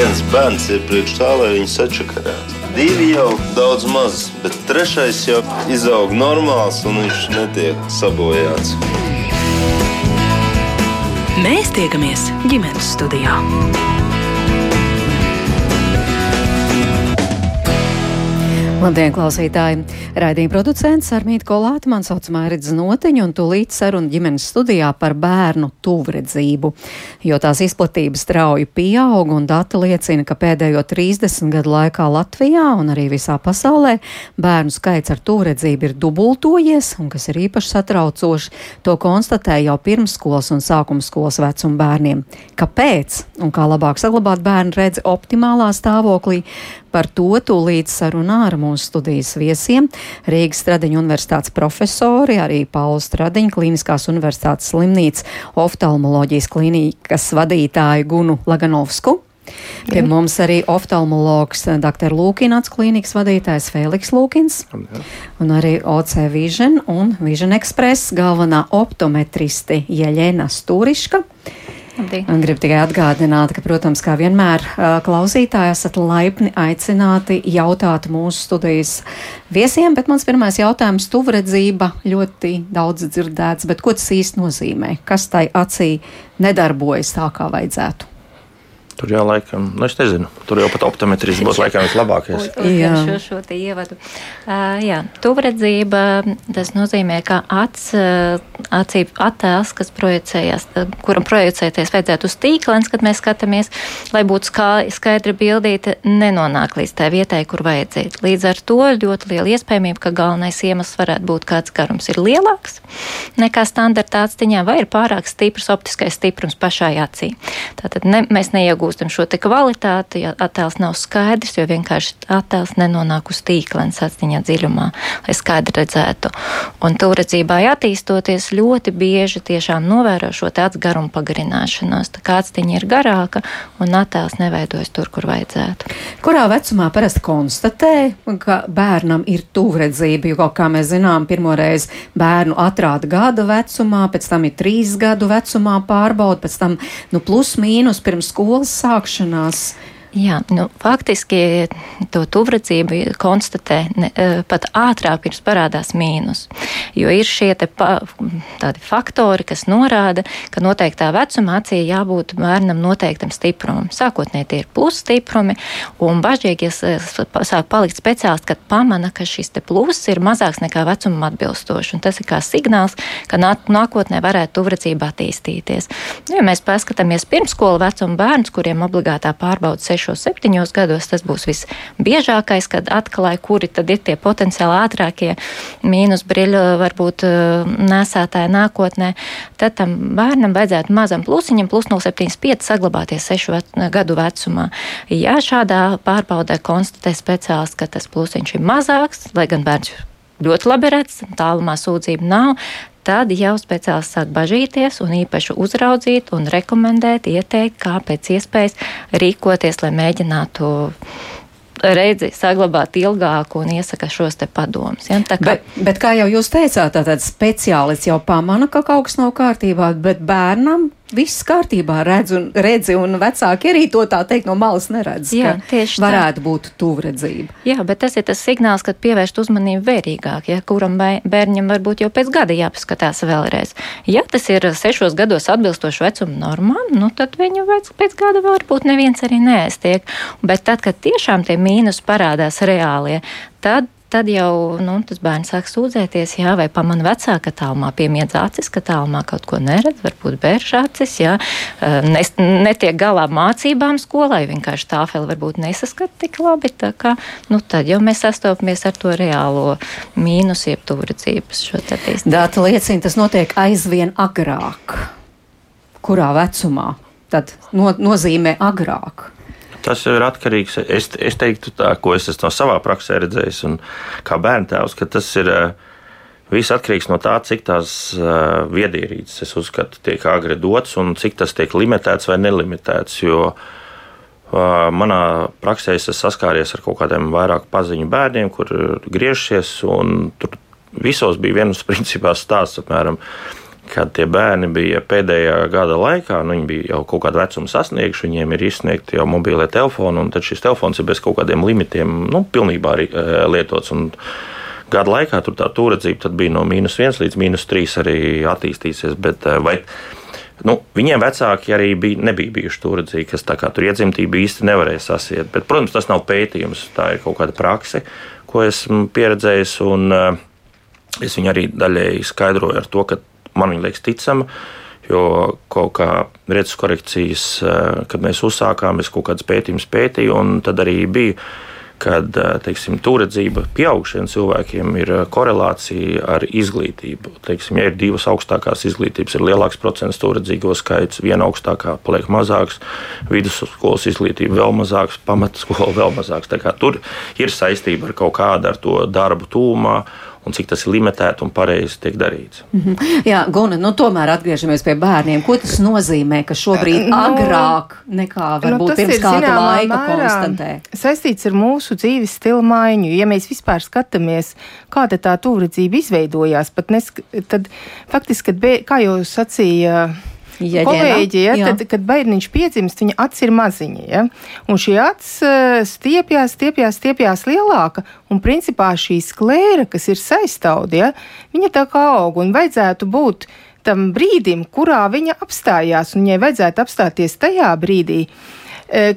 Viens bērns ir priekš tā, lai viņu sačakarētu. Divi jau daudz maz, bet trešais jau izaug normāls un viņš netiek sabojāts. Mēs tiekamies ģimenes studijā. Labdien, klausītāji! Raidījuma producents Armīti Kolāte, man sauc Mērits Notiņu, un tūlīt saruna ģimenes studijā par bērnu tuvredzību, jo tās izplatība strauji pieaug, un dati liecina, ka pēdējo 30 gadu laikā Latvijā un arī visā pasaulē bērnu skaits ar tuvredzību ir dubultojies, un kas ir īpaši satraucoši, to konstatē jau pirmsskolas un sākumskolas vecuma bērniem. Kāpēc un kā labāk saglabāt bērnu redzi optimālā stāvoklī? Par to tūlīt sarunā ar mūsu studijas viesiem - Rīgas Stradiņa universitātes profesori, arī Paula Stradiņa Kliniskās universitātes slimnīcas oftalmoloģijas klīnikas vadītāju Gunu Laganovsku. Pie mums arī oftalmologs dr. Lūkināts klīnikas vadītājs Fēliks Lūkins un arī OC Vision un Vision Express galvenā optometriste Jeļena Stūriška. Un gribu tikai atgādināt, ka, protams, kā vienmēr klausītāji esat laipni aicināti jautāt mūsu studijas viesiem, bet mans pirmais jautājums - tuvredzība ļoti daudz dzirdēts, bet ko tas īsti nozīmē? Kas tai acī nedarbojas tā, kā vajadzētu? Tur jau laikam, nu es nezinu, tur jau pat optometris būs laikam vislabākais. Jā, šo, šo te ievadu. Uh, jā, tuvredzība, tas nozīmē, ka acs, acī attēls, kas projicējas, kuram projicēties vajadzētu uz tīklens, kad mēs skatāmies, lai būtu skā, skaidri bildīta, nenonāk līdz tai vietai, kur vajadzētu. Līdz ar to ļoti liela iespējamība, ka galvenais iemesls varētu būt kāds garums ir lielāks nekā standarta atstiņā, vai ir pārāk stiprs optiskais stiprums pašai acī. Tātad ne, mēs neiegūstam iegūstam šo kvalitāti, ja attēls nav skaidrs, jo vienkārši attēls nenonāk uz tīklens atziņā dziļumā, lai skaidri redzētu. Un tūredzībā attīstoties ļoti bieži tiešām novēro šo atsgarumu pagarināšanos. Tā kā atziņa ir garāka un attēls neveidojas tur, kur vajadzētu. Kurā vecumā parasti konstatē, ka bērnam ir tūredzība, jo, kā mēs zinām, pirmoreiz bērnu atrāda gada vecumā, pēc tam ir trīs gadu vecumā pārbauda, pēc tam, nu, plus mīnus pirms skolas sākšanās. Jā, nu, faktiski to tuvredzību konstatē ne, e, pat ātrāk pirms parādās mīnus. Jo ir šie pa, tādi faktori, kas norāda, ka noteiktā vecumā acī jābūt bērnam noteiktam stiprumam. Sākotnēji tie ir plus stiprumi, un bažīgi e, sāk palikt speciālisti, kad pamana, ka šis plus ir mazāks nekā vecumam atbilstoši. Un tas ir kā signāls, ka nākotnē varētu tuvredzība attīstīties. Ja mēs paskatāmies pirmskola vecuma bērnus, kuriem obligātā pārbauda 6, 7 gados, tas būs visbiežākais, kad atklāja, kuri tad ir tie potenciāli ātrākie mīnus brīļu varbūt eh, nesētāji nākotnē. Tad tam bērnam vajadzētu mazam plusiņam, plus 0,75 saglabāties 6 gadu vecumā. Ja šādā pārbaudē konstatē speciālists, ka tas plusiņš ir mazāks, lai gan bērns ļoti labi redz, tālumā sūdzību nav, tad jau speciālists sāk bažīties un īpaši uzraudzīt un rekomendēt, ieteikt, kā pēc iespējas rīkoties, lai mēģinātu redzi saglabāt ilgāku un iesaka šos te padomus. Ja? Kā... Bet, bet, kā jau jūs teicāt, tad speciālists jau pamana, ka kaut kas nav kārtībā, bet bērnam viss kārtībā, redz un, redzi, un vecāki arī to tā teikt no malas neredz. Jā, tieši varētu tā. būt tuvredzība. Jā, bet tas ir tas signāls, kad pievērst uzmanību vērīgāk, ja kuram bērņam varbūt jau pēc gada jāpaskatās vēlreiz. Ja tas ir sešos gados atbilstoši vecuma normām, nu tad viņu pēc gada varbūt neviens arī neēstiek. Bet tad, kad tiešām tie mīnus parādās reālie, tad tad jau nu, tas bērns sāk sūdzēties, jā, vai pamana vecāka, ka tālumā piemiedz acis, ka tālumā kaut ko neredz, varbūt bērš acis, jā, nes, netiek galā mācībām skolai, vienkārši tāfeli varbūt nesaskat tik labi, tā kā, nu, tad jau mēs sastopamies ar to reālo mīnusu, jeb tūredzības šo attīstību. Data liecina, tas notiek aizvien agrāk. Kurā vecumā? Tad no, nozīmē agrāk. Tas ir atkarīgs. Es, es teiktu, tā, ko es no savā praksē redzējis, un kā bērntēvs, ka tas ir. Viss atkarīgs no tā, cik tās uh, viedierīces, es uzskatu, tiek agri dotas un cik tas tiek limitēts vai nelimitēts. Jo uh, manā praksē es esmu saskāries ar kaut kādiem vairāk paziņu bērniem, kur griežties, un tur visos bija viens principā stāsts apmēram kad tie bērni bija pēdējā gada laikā, nu, viņi bija jau kaut kādu vecumu sasnieguši, viņiem ir izsniegti jau mobīlie telefoni, un tad šis telefons ir bez kaut kādiem limitiem, nu, pilnībā arī lietots. Un gada laikā tur tā turedzība bija no mīnus 1 līdz mīnus 3 arī attīstīsies. Bet, vai, Nu, viņiem vecāki arī bija, nebija bijuši turdzīgi, kas tur iedzimtība īsti nevarēja sasiet. Bet, protams, tas nav pētījums, tā ir kaut kāda praksa, ko esmu pieredzējis. Un, uh, es viņu arī daļēji skaidroju ar to, ka man viņa liekas ticama. Jo kaut kā redzes korekcijas, uh, kad mēs uzsākām, es kaut kādas pētījumus pētīju, un tad arī bija kad teiksim, turedzība pieaugušiem cilvēkiem ir korelācija ar izglītību. Teiksim, ja ir divas augstākās izglītības, ir lielāks procents turedzīgo skaits, viena augstākā paliek mazāks, vidusskolas izglītība vēl mazāks, pamatskola vēl mazāks. Tur ir saistība ar kaut kādu ar to darbu tūmā un cik tas ir limitēti un pareizi tiek darīts. Mm -hmm. Jā, Guna, nu tomēr atgriežamies pie bērniem. Ko tas nozīmē, ka šobrīd nu, agrāk nekā nu, varbūt nu, pirms kāda laika konstatē? Saistīts ar mūsu dzīves stilu maiņu. Ja mēs vispār skatāmies, kāda tā tūredzība izveidojās, pat nesk tad faktiski, kad, bē, kā jau sacīja ja kolēģi, ja, tad, kad bērniņš piedzimst, viņa acis ir maziņa. Ja, un šī acis eh, stiepjas, stiepjas, stiepjas lielāka, un principā šī sklēra, kas ir saistauda, ja, viņa tā kā aug un vajadzētu būt tam brīdim, kurā viņa apstājās, un viņai vajadzētu apstāties tajā brīdī,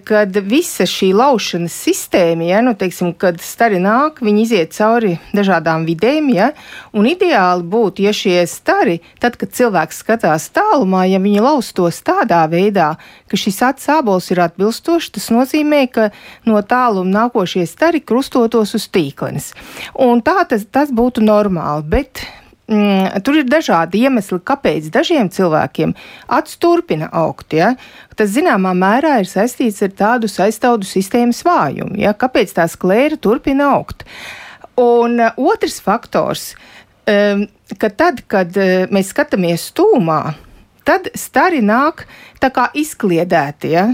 kad visa šī laušanas sistēma, ja, nu, teiksim, kad stari nāk, viņi iziet cauri dažādām vidēm, ja, un ideāli būtu, ja šie stari, tad, kad cilvēks skatās tālumā, ja viņi laustos tādā veidā, ka šis atsābols ir atbilstošs, tas nozīmē, ka no tāluma nākošie stari krustotos uz tīklenes. Un tā tas, tas būtu normāli, bet mm, tur ir dažādi iemesli, kāpēc dažiem cilvēkiem acis turpina augt. Ja? Tas zināmā mērā ir saistīts ar tādu saistaudu sistēmas vājumu, ja? kāpēc tā sklēra turpina augt. Un uh, otrs faktors, um, ka tad, kad uh, mēs skatāmies stūmā, tad stari nāk tā kā izkliedēti. Ja?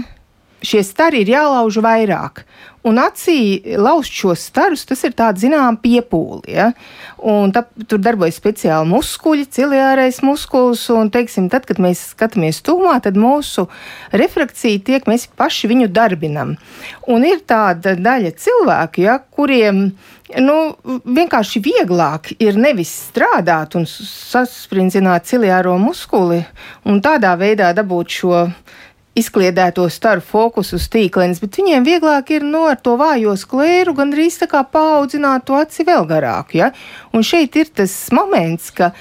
Šie stari ir jālauž vairāk. Un acī lauzt šos starus, tas ir tāds zinām piepūli. Ja? Un tā, tur darbojas speciāli muskuļi, ciliārais muskulis, un, teiksim, tad, kad mēs skatāmies tūmā, tad mūsu refrakcija tiek, mēs paši viņu darbinam. Un ir tāda daļa cilvēku, ja, kuriem nu, vienkārši vieglāk ir nevis strādāt un saspringzināt ciliāro muskuli un tādā veidā dabūt šo izkliedēto staru fokusu uz tīklenes, bet viņiem vieglāk ir no nu, ar to vājo sklēru gandrīz tā kā paudzināt to aci vēl garāk. Ja? Un šeit ir tas moments, ka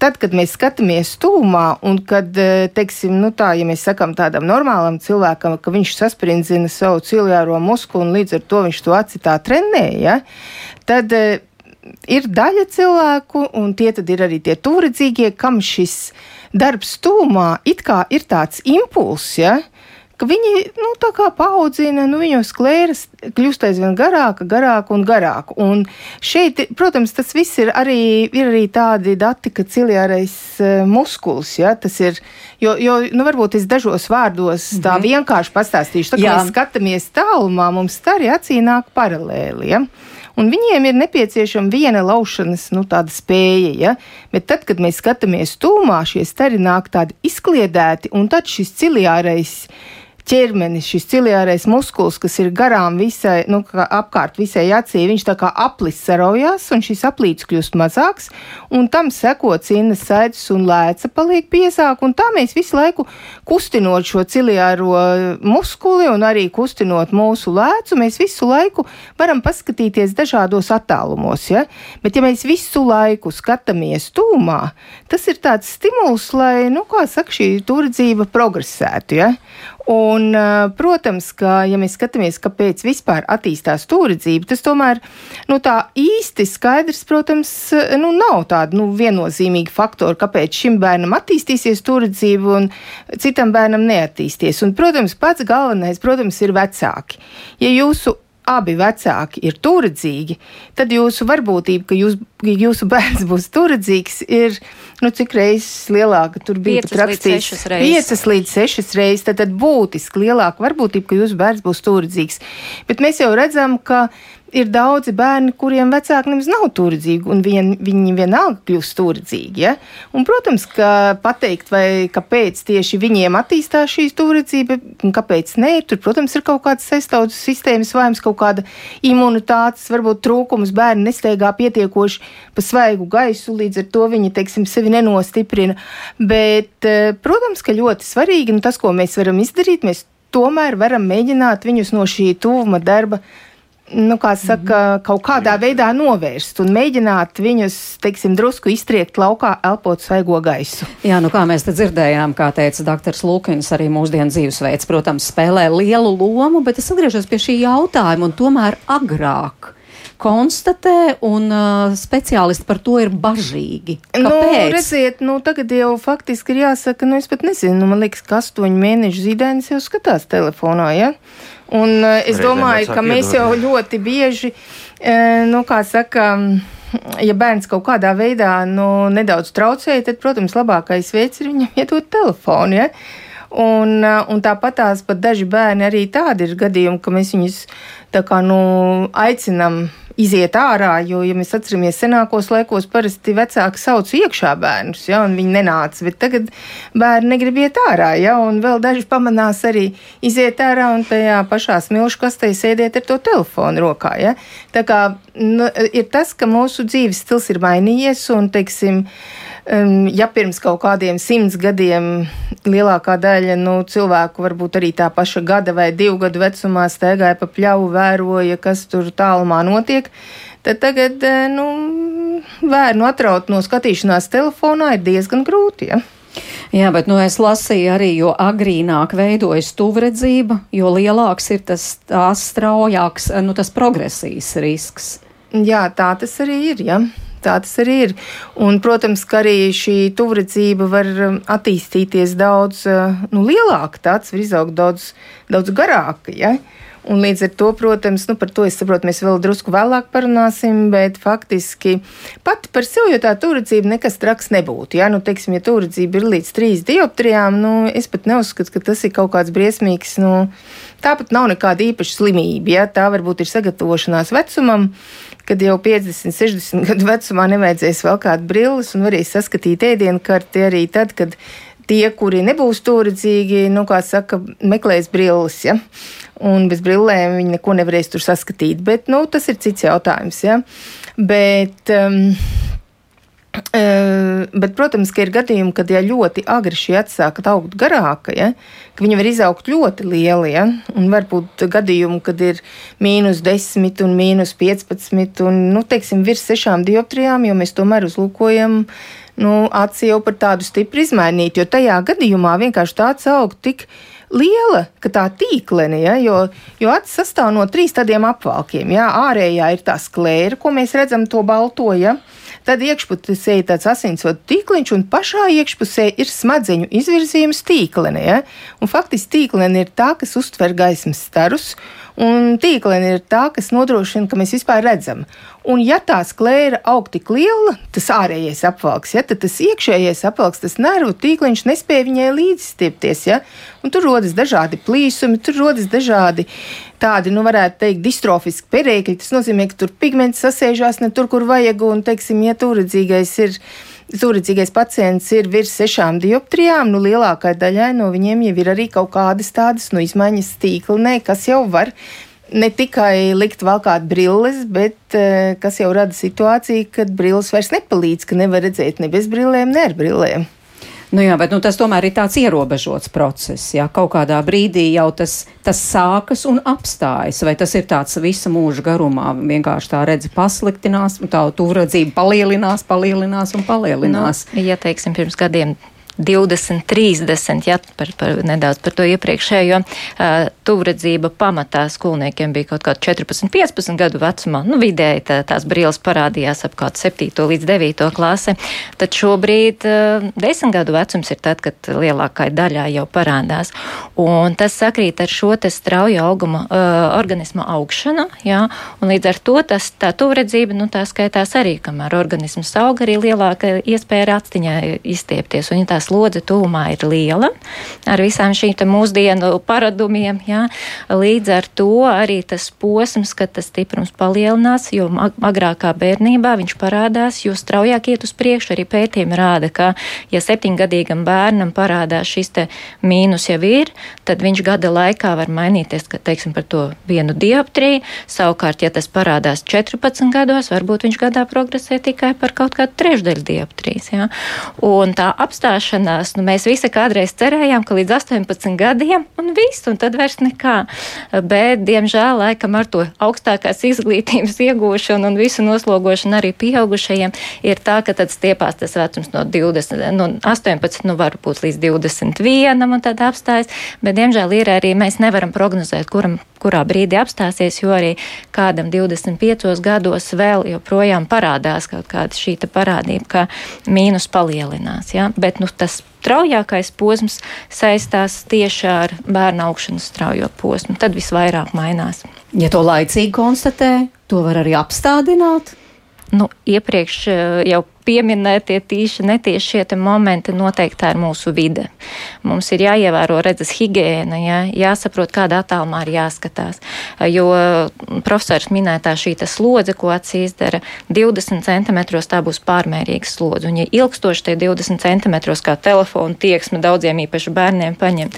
tad, kad mēs skatāmies tūmā, un kad, e, teiksim, nu tā, ja mēs sakām tādam normālam cilvēkam, ka viņš sasprindzina savu ciliāro muskuli un līdz ar to viņš to aci tā trenē, ja? tad e, ir daļa cilvēku, un tie tad ir arī tie tūredzīgie, kam šis darbs tūmā it kā ir tāds impulss, ja, ka viņi nu, tā kā paaudzina, nu, viņu sklēras kļūst aizvien garāka, garāka un garāka. Un šeit, protams, tas viss ir arī, ir arī tādi dati, ka ciliārais uh, muskulis, ja, tas ir, jo, jo nu, varbūt es dažos vārdos tā -hmm. vienkārši pastāstīšu. Tā kā mēs skatāmies tālumā, mums tā arī acī nāk paralēli. Ja un viņiem ir nepieciešama viena laušanas nu, spēja. Ja? Bet tad, kad mēs skatāmies tūmā, šie stari nāk tādi izkliedēti, un tad šis ciliārais ķermenis, šis ciliārais muskulis, kas ir garām visai, nu, apkārt visai acī, viņš tā kā aplis saraujās, un šis aplīts kļūst mazāks, un tam seko cinas sēdzes un lēca paliek piesāk, un tā mēs visu laiku kustinot šo ciliāro muskuli un arī kustinot mūsu lēcu, mēs visu laiku varam paskatīties dažādos attālumos, ja? Bet ja mēs visu laiku skatāmies tūmā, tas ir tāds stimuls, lai, nu, kā saka, šī turadzība progresētu, ja? Un, protams, ka, ja mēs skatāmies, kāpēc vispār attīstās turidzība, tas tomēr nu, tā īsti skaidrs, protams, nu, nav tāda nu, viennozīmīga faktora, kāpēc šim bērnam attīstīsies turidzība un citam bērnam neattīstīsies. Un, protams, pats galvenais, protams, ir vecāki. Ja jūsu abi vecāki ir turadzīgi, tad jūsu varbūtība, ka jūs, jūsu bērns būs turadzīgs, ir nu, cik reizes lielāka. Tur bija pat rakstīts 5 līdz 6 reizes. Tad, tad būtiski lielāka varbūtība, ka jūsu bērns būs turadzīgs. Bet mēs jau redzam, ka ir daudzi bērni, kuriem vecāki nemaz nav turdzīgi, un vien, viņi vienalga kļūst turdzīgi. Ja? Un, protams, ka pateikt, vai kāpēc tieši viņiem attīstās šī turdzība, un kāpēc nē, tur, protams, ir kaut kāds sestaudzes sistēmas vājums, kaut kāda imunitātes, varbūt trūkums, bērni nesteigā pietiekoši pa svaigu gaisu, līdz ar to viņi, teiksim, sevi nenostiprina. Bet, eh, protams, ka ļoti svarīgi, un tas, ko mēs varam izdarīt, mēs tomēr varam mēģināt viņus no šī tuvuma darba nu, kā saka, kaut kādā veidā novērst un mēģināt viņus, teiksim, drusku iztriekt laukā, elpot svaigo gaisu. Jā, nu kā mēs te dzirdējām, kā teica dr. Lukins, arī mūsdienu dzīvesveids, protams, spēlē lielu lomu, bet es atgriežos pie šī jautājuma un tomēr agrāk konstatē, un uh, speciālisti par to ir bažīgi. Nu, Kāpēc? Nu, redziet, nu, tagad jau faktiski ir jāsaka, nu, es pat nezinu, nu, man liekas, ka astoņu mēnešu zīdainis jau skatās telefonā, ja? Un uh, es Reizēm domāju, ka mēs jau ļoti bieži, uh, nu, kā saka, ja bērns kaut kādā veidā nu, nedaudz traucēja, tad, protams, labākais veids ir viņam iedot telefonu. Ja? Un, uh, un tāpat tās pat daži bērni arī tādi ir gadījumi, ka mēs viņus tā kā nu, aicinām iziet ārā, jo, ja mēs atceramies senākos laikos, parasti vecāki sauc iekšā bērnus, ja, un viņi nenāca, bet tagad bērni negrib iet ārā, ja, un vēl daži pamanās arī iziet ārā un tajā pašā smilšu kastē sēdēt ar to telefonu rokā, ja. Tā kā nu, ir tas, ka mūsu dzīves stils ir mainījies un, teiksim, Um, ja pirms kaut kādiem simts gadiem lielākā daļa nu, cilvēku, varbūt arī tā paša gada vai divu gadu vecumā, staigāja pa pļauju, vēroja, kas tur tālumā notiek, tad tagad eh, nu, bērnu atraut no skatīšanās telefonā ir diezgan grūti. Ja? Jā, bet nu, es lasīju arī, jo agrīnāk veidojas tuvredzība, jo lielāks ir tas straujāks, nu, tas progresijas risks. Jā, tā tas arī ir. Ja? Tā tas arī ir. Un, protams, ka arī šī tuvredzība var um, attīstīties daudz uh, nu, lielāka, tāds var izaugt daudz, daudz garāka. Ja? Un līdz ar to, protams, nu, par to es saprotu, mēs vēl drusku vēlāk parunāsim, bet faktiski pati par sevi, jo tā turadzība nekas traks nebūtu. Ja, nu, teiksim, ja turadzība ir līdz trīs dioptrijām, nu, es pat neuzskatu, ka tas ir kaut kāds briesmīgs, nu, tāpat nav nekāda īpaša slimība. Ja, tā varbūt ir sagatavošanās vecumam, kad jau 50, 60 gadu vecumā nevajadzēs vēl kādu brilles un varēs saskatīt ēdienu karti arī tad, kad tie, kuri nebūs turdzīgi, nu, kā saka, meklēs brilles. Ja? Un bez brillēm viņi neko nevarēs tur saskatīt. Bet nu, tas ir cits jautājums. Ja? Bet, um, bet, protams, ir gadījumi, kad ja ļoti agri acis sāk augt garāka, ja, ka viņa var izaugt ļoti liela. Ja, un var būt gadījumi, kad ir mīnus 10 un mīnus 15 un, nu, teiksim, virs 6 dioptrijām, jo mēs tomēr uzlūkojam nu, aci jau par tādu stipri izmainīt, jo tajā gadījumā vienkārši tāds aug tik liela, ka tā tīklene, ja, jo, jo acis sastāv no trīs tādiem apvalkiem. Ja, ārējā ir tā sklēra, ko mēs redzam to balto. Ja, Tad iekšpusē ir tāds asinsvadu tīkliņš, un pašā iekšpusē ir smadzeņu izvirzījums tīklene. Ja? Un faktiski tīklene ir tā, kas uztver gaismas starus, un tīklene ir tā, kas nodrošina, ka mēs vispār redzam. Un, ja tā sklēra aug tik liela, tas ārējais apvalks, ja, tad tas iekšējais apvalks, tas nervu tīkliņš nespēja viņai līdzstiepties. Ja, tur rodas dažādi plīsumi, tur rodas dažādi tādi, nu, varētu teikt, distrofiski perēkļi. Tas nozīmē, ka tur pigments sasēžās ne tur, kur vajag, un, teiksim, ja turadzīgais ir. Turadzīgais pacients ir virs sešām dioptrijām, nu lielākajai daļai no viņiem jau ir arī kaut kādas tādas nu, izmaiņas tīklnē, kas jau var ne tikai likt valkāt brilles, bet uh, kas jau rada situāciju, kad brilles vairs nepalīdz, ka nevar redzēt ne bez brillēm, ne ar brillēm. Nu jā, bet nu, tas tomēr ir tāds ierobežots process. Jā, kaut kādā brīdī jau tas, tas sākas un apstājas. Vai tas ir tāds visa mūža garumā? Vienkārši tā redzi pasliktinās, un tā tuvredzība palielinās, palielinās un palielinās. Nu, ja teiksim, pirms gadiem 20, 30, ja par, par nedaudz par to iepriekšējo, uh, tuvredzība pamatā skolniekiem bija kaut kāda 14, 15 gadu vecumā. Nu, vidēji tā, tās brīles parādījās ap kādu 7 līdz 9 klasi. Tad šobrīd uh, 10 gadu vecums ir tad, kad lielākai daļā jau parādās. Un tas sakrīt ar šo te strauju auguma, uh, organisma augšanu, jā, un līdz ar to tas, tā tuvredzība, nu, tā skaitās arī, kamēr organisms aug, arī lielāka iespēja ar atstiņā izstiepties. Un, ja slodze tūmā ir liela ar visām šīm mūsdienu paradumiem. Jā. Līdz ar to arī tas posms, kad tas stiprums palielinās, jo agrākā bērnībā viņš parādās, jo straujāk iet uz priekšu. Arī pētījumi rāda, ka, ja septiņgadīgam bērnam parādās šis mīnus jau ir, tad viņš gada laikā var mainīties, ka, teiksim, par to vienu dioptriju. Savukārt, ja tas parādās 14 gados, varbūt viņš gadā progresē tikai par kaut kādu trešdaļu dioptrijas. Ja? Un tā apstāšanās, nu, mēs visi kādreiz cerējām, ka līdz 18 gadiem un viss, un tad vairs nekā. Bet, diemžēl, laikam ar to augstākās izglītības iegūšanu un visu noslogošanu arī pieaugušajiem ir tā, ka tad stiepās tas vecums no 20, no 18, nu varbūt līdz 21 un tad apstājas. Bet, diemžēl, ir arī mēs nevaram prognozēt, kuram, kurā brīdī apstāsies, jo arī kādam 25 gados vēl joprojām parādās kaut kāda šī parādība, ka mīnus palielinās. Ja? Bet nu, tas straujākais posms saistās tieši ar bērnu augšanas straujo posmu. Tad visvairāk mainās. Ja to laicīgi konstatē, to var arī apstādināt. Nu, iepriekš eh, jau pieminētie tīši netieši šie momenti noteikti tā ir mūsu vide. Mums ir jāievēro redzes higiēna, jā, jāsaprot, kādā attālumā ir jāskatās. Jo profesors minētā šī slodze, ko acis izdara 20 centimetros, tā būs pārmērīga slodze. Un ja ilgstoši tie 20 centimetros kā telefonu tieksme daudziem īpaši bērniem paņem,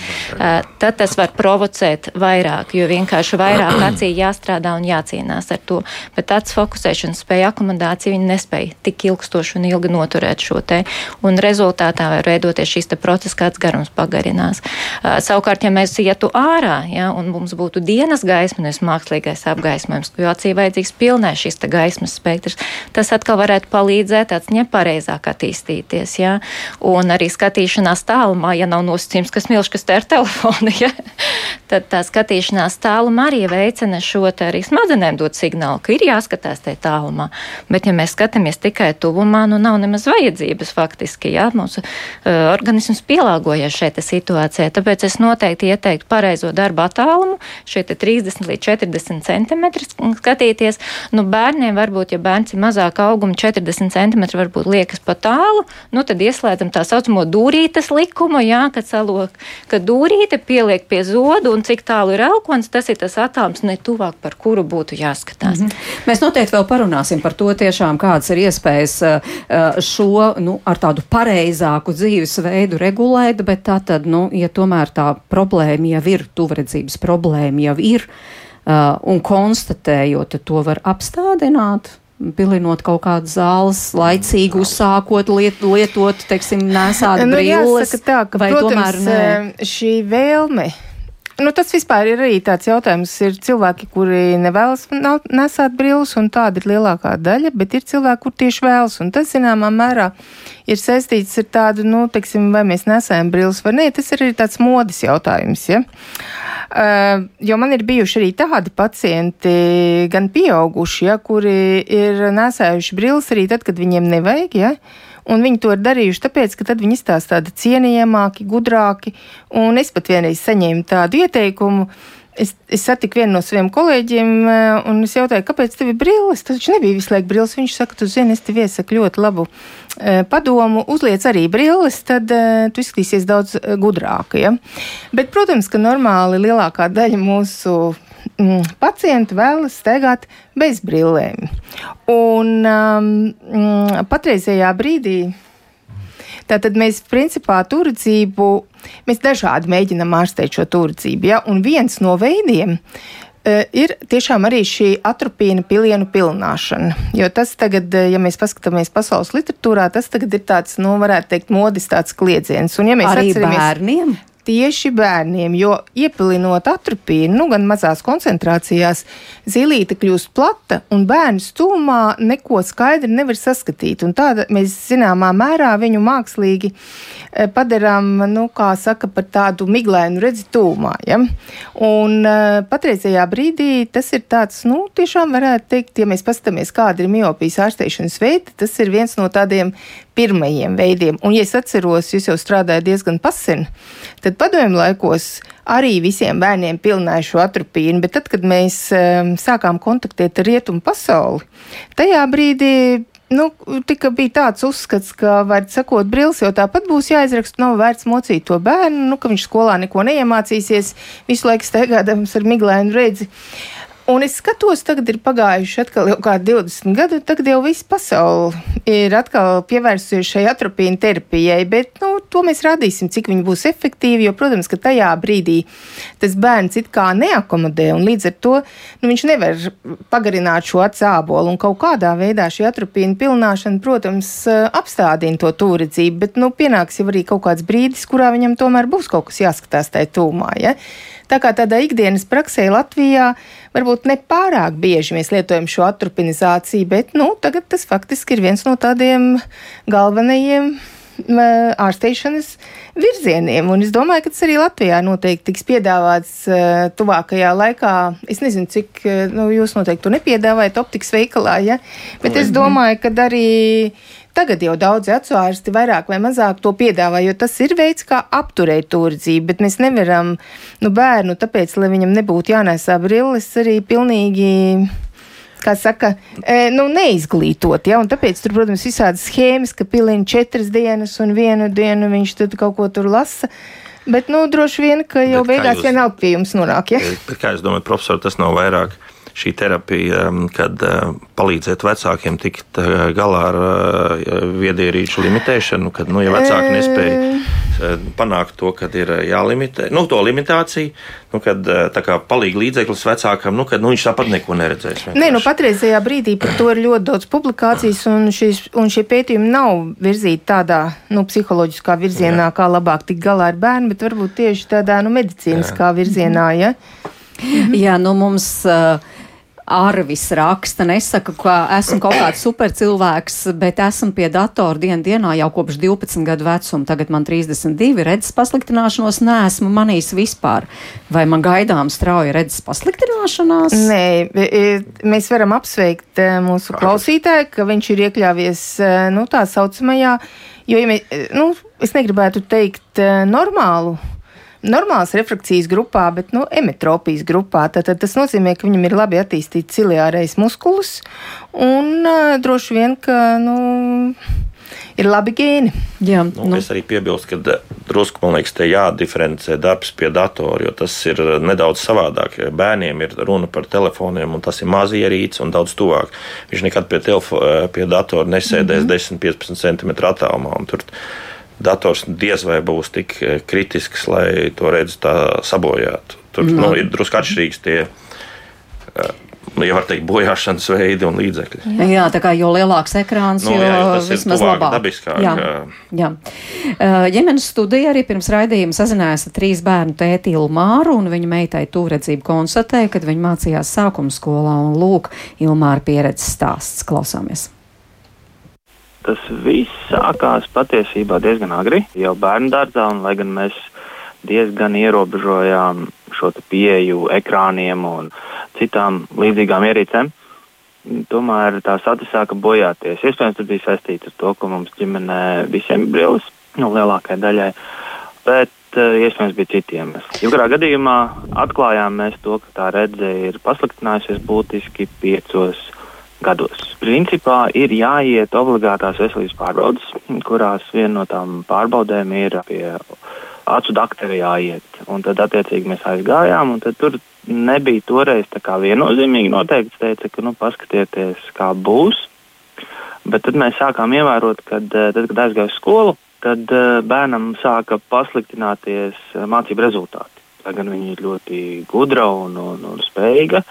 tad tas var provocēt vairāk, jo vienkārši vairāk acī jāstrādā un jācīnās ar to. Bet tāds fokusēšanas spēja akomodācija viņi nespēja tik ilgstoši un ilgi noturēt šo te, un rezultātā var veidoties šīs procesa, kāds garums pagarinās. Uh, savukārt, ja mēs ietu ārā, ja, un mums būtu dienas gaisma, nevis mākslīgais apgaismojums, jo acī vajadzīgs pilnē šis gaismas spektrs, tas atkal varētu palīdzēt tāds nepareizāk attīstīties, ja, un arī skatīšanās tālumā, ja nav nosacījums, kas milš, kas te ar telefonu, ja, tad tā skatīšanās tālumā arī veicina šo te arī smadzenēm dot signālu, ka ir jāskatās te tālumā. Bet, ja mēs skatāmies tikai tuvumā, nu nav nemaz vajadzības faktiski. Jā, mūsu uh, organisms pielāgojas šai situācijai. Tāpēc es noteikti ieteiktu pareizo darba attālumu, šie 30 līdz 40 centimetri skatīties. Nu, bērniem varbūt, ja bērns ir mazāka auguma, 40 centimetri varbūt liekas pa tālu, nu tad ieslēdzam tā saucamo dūrītes likumu, jā, kad salok, ka dūrīte pieliek pie zodu un cik tālu ir elkons, tas ir tas attālums ne tuvāk, par kuru būtu jāskatās. Mm -hmm. Mēs noteikti vēl parunāsim par to tiešām, kādas ir iespējas Eh, šo nu, ar tādu pareizāku dzīvesveidu regulēt, bet tā tad, nu, ja tomēr tā problēma jau ir, tuvredzības problēma jau ir, uh, un konstatējot, to var apstādināt pilinot kaut kādas zāles, laicīgi uzsākot liet, lietot, teiksim, nesāt nu, brilles. Jāsaka tā, ka, vai protams, tomēr ne? Eh, šī vēlme Nu, tas vispār ir arī tāds jautājums. Ir cilvēki, kuri nevēlas nesāt brilles, un tāda ir lielākā daļa, bet ir cilvēki, kur tieši vēlas. Un tas, zināmā mērā, ir saistīts ar tādu, nu, teiksim, vai mēs nesējam brilles vai nē. Tas ir arī tāds modes jautājums. Ja? Uh, jo man ir bijuši arī tādi pacienti, gan pieauguši, ja, kuri ir nesējuši brilles arī tad, kad viņiem nevajag. Ja? Un viņi to ir darījuši tāpēc, ka tad viņi izstāsta tādi cienījamāki, gudrāki. Un es pat vienreiz saņēmu tādu ieteikumu. Es, es satiku vienu no saviem kolēģiem, eh, un es jautāju, kāpēc tev ir brilles? Tas taču nebija visu laiku brilles. Viņš saka, tu zini, es tev iesaku ļoti labu e, padomu, uzliec arī brilles, tad e, tu izskatīsies daudz gudrāk. Ja? Bet, protams, ka normāli lielākā daļa mūsu pacienti vēlas staigāt bez brillēm. Un um, mm, patreizajā brīdī. Tātad mēs principā turdzību, mēs dažādi mēģinam ārstēt šo turdzību, ja, un viens no veidiem uh, ir tiešām arī šī atropīna pilienu pilnāšana. Jo tas tagad, uh, ja mēs paskatāmies pasaules literatūrā, tas tagad ir tāds, nu, varētu teikt, modis tāds kliedziens. Un ja mēs arī atceramies, bērniem? Tieši bērniem, jo iepilinot atropīnu, nu, gan mazās koncentrācijās, zilīte kļūst plata un bērns tūmā neko skaidri nevar saskatīt. Un tāda mēs zināmā mērā viņu mākslīgi e, padarām, nu, kā saka, par tādu miglainu redzi tūmā. Ja? Un e, patreizajā brīdī tas ir tāds, nu, tiešām varētu teikt, ja mēs paskatāmies, kāda ir miopijas ārstēšanas veidi, tas ir viens no tādiem pirmajiem veidiem. Un, ja es atceros, jūs jau strādājat diezgan pasen, tad padomju laikos arī visiem bērniem pilnēja šo atropīnu, bet tad, kad mēs um, sākām kontaktēt ar rietumu pasauli, tajā brīdī Nu, tika bija tāds uzskats, ka, var sakot, brīlis jau tāpat būs jāizraksta, nav vērts mocīt to bērnu, nu, ka viņš skolā neko neiemācīsies, visu laiku steigādams ar miglēnu redzi. Un es skatos, tagad ir pagājuši atkal jau kādi 20 gadi, un tagad jau viss pasaule ir atkal pievērsusies šai atropīnu terapijai, bet, nu, to mēs rādīsim, cik viņi būs efektīvi, jo, protams, ka tajā brīdī tas bērns it kā neakomodē, un līdz ar to, nu, viņš nevar pagarināt šo atsābolu, un kaut kādā veidā šī atropīna pilnāšana, protams, apstādina to tūredzību, bet, nu, pienāks jau arī kaut kāds brīdis, kurā viņam tomēr būs kaut kas jāskatās tajā tūmā, ja? Tā kā tādā ikdienas praksē Latvijā varbūt ne pārāk bieži mēs lietojam šo atropinizāciju, bet nu, tagad tas faktiski ir viens no tādiem galvenajiem ārsteišanas virzieniem. Un es domāju, ka tas arī Latvijā noteikti tiks piedāvāts uh, tuvākajā laikā. Es nezinu, cik uh, nu, jūs noteikti to nepiedāvājat optikas veikalā, ja? bet es domāju, ka arī Tagad jau daudzi acuārsti vairāk vai mazāk to piedāvā, jo tas ir veids, kā apturēt turdzību, bet mēs nevaram nu, bērnu, tāpēc, lai viņam nebūtu jānēsā brilles, arī pilnīgi kā saka, e, nu, neizglītot. Ja? Un tāpēc tur, protams, ir visādas schēmas, ka pilina četras dienas un vienu dienu viņš tad kaut ko tur lasa. Bet, nu, droši vien, ka jau bet beigās jūs, vienalga pie jums nonāk. Ja? Bet, kā jūs domājat, profesor, tas nav vairāk šī terapija, um, kad uh, palīdzēt vecākiem tikt uh, galā ar viedierīču limitēšanu, kad, nu, ja vecāki nespēja panākt to, kad ir jālimitē, nu, to limitāciju, nu, kad tā kā palīga līdzeklis vecākam, nu, kad nu, viņš tāpat neko neredzēs. Vienkārši. Nē, nu, patreizajā brīdī par to ir ļoti daudz publikācijas, un, šīs, un šie pētījumi nav virzīti tādā, nu, psiholoģiskā virzienā, Jā. kā labāk tikt galā ar bērnu, bet varbūt tieši tādā, nu, medicīniskā Jā. virzienā, ja? Jā, nu, mums. Uh, Arvis raksta, nesaka, ka esmu kaut kāds supercilvēks, bet esmu pie datora dienu dienā jau kopš 12 gadu vecuma. Tagad man 32 redzes pasliktināšanos neesmu manījis vispār. Vai man gaidām strauja redzes pasliktināšanās? Nē, e, mēs varam apsveikt e, mūsu klausītāju, ka viņš ir iekļāvies e, nu, tā saucamajā, jo, ja mēs, nu, es negribētu teikt normālu normālas refrakcijas grupā, bet nu, emetropijas grupā. Tad, tad tas nozīmē, ka viņam ir labi attīstīts ciliārais muskulis un uh, droši vien, ka. Nu, ir labi gēni. Jā, nu, nu. Es arī piebilstu, ka drusku man liekas, te jādiferencē darbs pie datora, jo tas ir nedaudz savādāk. Bērniem ir runa par telefoniem, un tas ir mazierīts un daudz tuvāk. Viņš nekad pie, telefo, pie datora nesēdēs mm -hmm. 10-15 cm attālumā. Tur dators diez vai būs tik eh, kritisks, lai to redzu tā sabojātu. Tur no. nu, ir drusku atšķirīgs tie. Eh, nu, ja var teikt, bojāšanas veidi un līdzekļi. Jā, tā kā jo lielāks ekrāns, nu, jo jā, tas vismaz labāk. Dabiskāk, jā, jā. Uh, ģimenes studija arī pirms raidījuma sazinājās ar trīs bērnu tēti Ilmāru, un viņa meitai tūredzību konstatēja, kad viņa mācījās sākuma skolā, un lūk, Ilmāra pieredzes stāsts. Klausāmies! Tas viss sākās patiesībā diezgan agri, jau bērnu dārzā, un lai gan mēs diezgan ierobežojām šo pieeju ekrāniem un citām līdzīgām ierīcēm, tomēr tās atsāka bojāties. Iespējams, tas bija saistīts ar to, ka mums ģimenē visiem ir brilles, nu, lielākajai daļai, bet uh, iespējams bija citi iemesli. Jebkurā gadījumā atklājām mēs to, ka tā redze ir pasliktinājusies būtiski piecos gados. Principā ir jāiet obligātās veselības pārbaudas, kurās viena no tām pārbaudēm ir pie acu doktora jāiet. Un tad, attiecīgi, mēs aizgājām, un tur nebija toreiz tā kā viennozīmīgi noteikts, teica, ka, nu, paskatieties, kā būs. Bet tad mēs sākām ievērot, ka, eh, tad, kad aizgāju uz skolu, tad uh, bērnam sāka pasliktināties uh, mācību rezultāti. Lai gan viņa ir ļoti gudra un, un, un spējīga,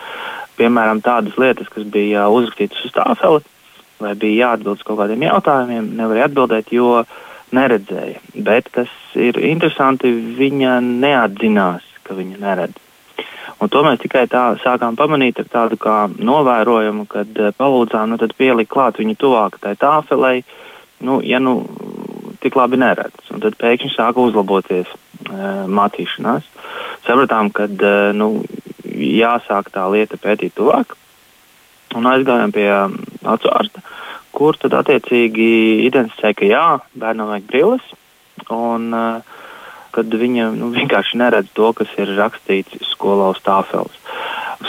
piemēram, tādas lietas, kas bija uzrakstītas uz tāfeli, vai bija jāatbild uz kaut kādiem jautājumiem, nevarēja atbildēt, jo neredzēja. Bet, kas ir interesanti, viņa neatzinās, ka viņa neredz. Un to mēs tikai tā sākām pamanīt ar tādu kā novērojumu, kad eh, palūdzām nu, pielikt klāt viņu tuvāk tai tāfelei, nu, ja nu tik labi neredz. Un tad pēkšņi sāka uzlaboties e, mācīšanās. Sapratām, ka e, nu, jāsāk tā lieta pētīt tuvāk. Un aizgājām pie um, acu ārsta, kur tad attiecīgi identificēja, ka jā, bērnam vajag brilles. Un, uh, kad viņa nu, vienkārši neredz to, kas ir rakstīts skolā uz tāfeles.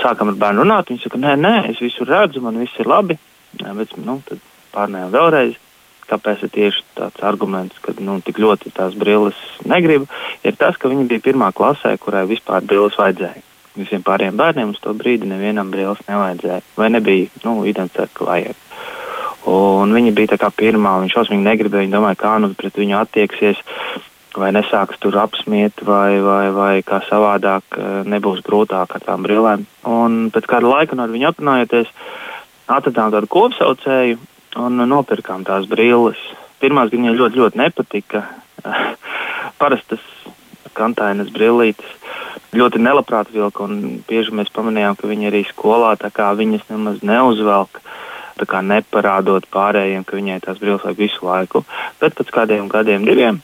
Sākam ar bērnu runāt, viņa saka, nē, nē, es visu redzu, man viss ir labi. Jā, bet, nu, tad pārnējām vēlreiz. Kāpēc ir tieši tāds arguments, ka nu, tik ļoti tās brilles negribu, ir tas, ka viņi bija pirmā klasē, kurai vispār brilles vajadzēja. Visiem pārējiem bērniem uz to brīdi nevienam brilles nevajadzēja. Vai nebija nu, identitāte, ka vajag. Un viņa bija tā pirmā, viņš šausmīgi negribēja. Viņa domāja, kā nu pret viņu attieksies, vai nesāks tur apsmiet, vai, vai, vai kā savādāk eh, nebūs grūtāk ar tām brillēm. Un pēc kāda laika no viņu aprunājoties, atradām tādu kopsaucēju un nopirkām tās brilles. Pirmās viņai ļoti, ļoti nepatika. Parastas kantainas brillītes ļoti nelabprāt vilka, un bieži mēs pamanījām, ka viņi arī skolā viņas nemaz neuzvelk neparādot pārējiem, ka viņai tās brilles vajag visu laiku. Bet pēc kādiem gadiem, diviem,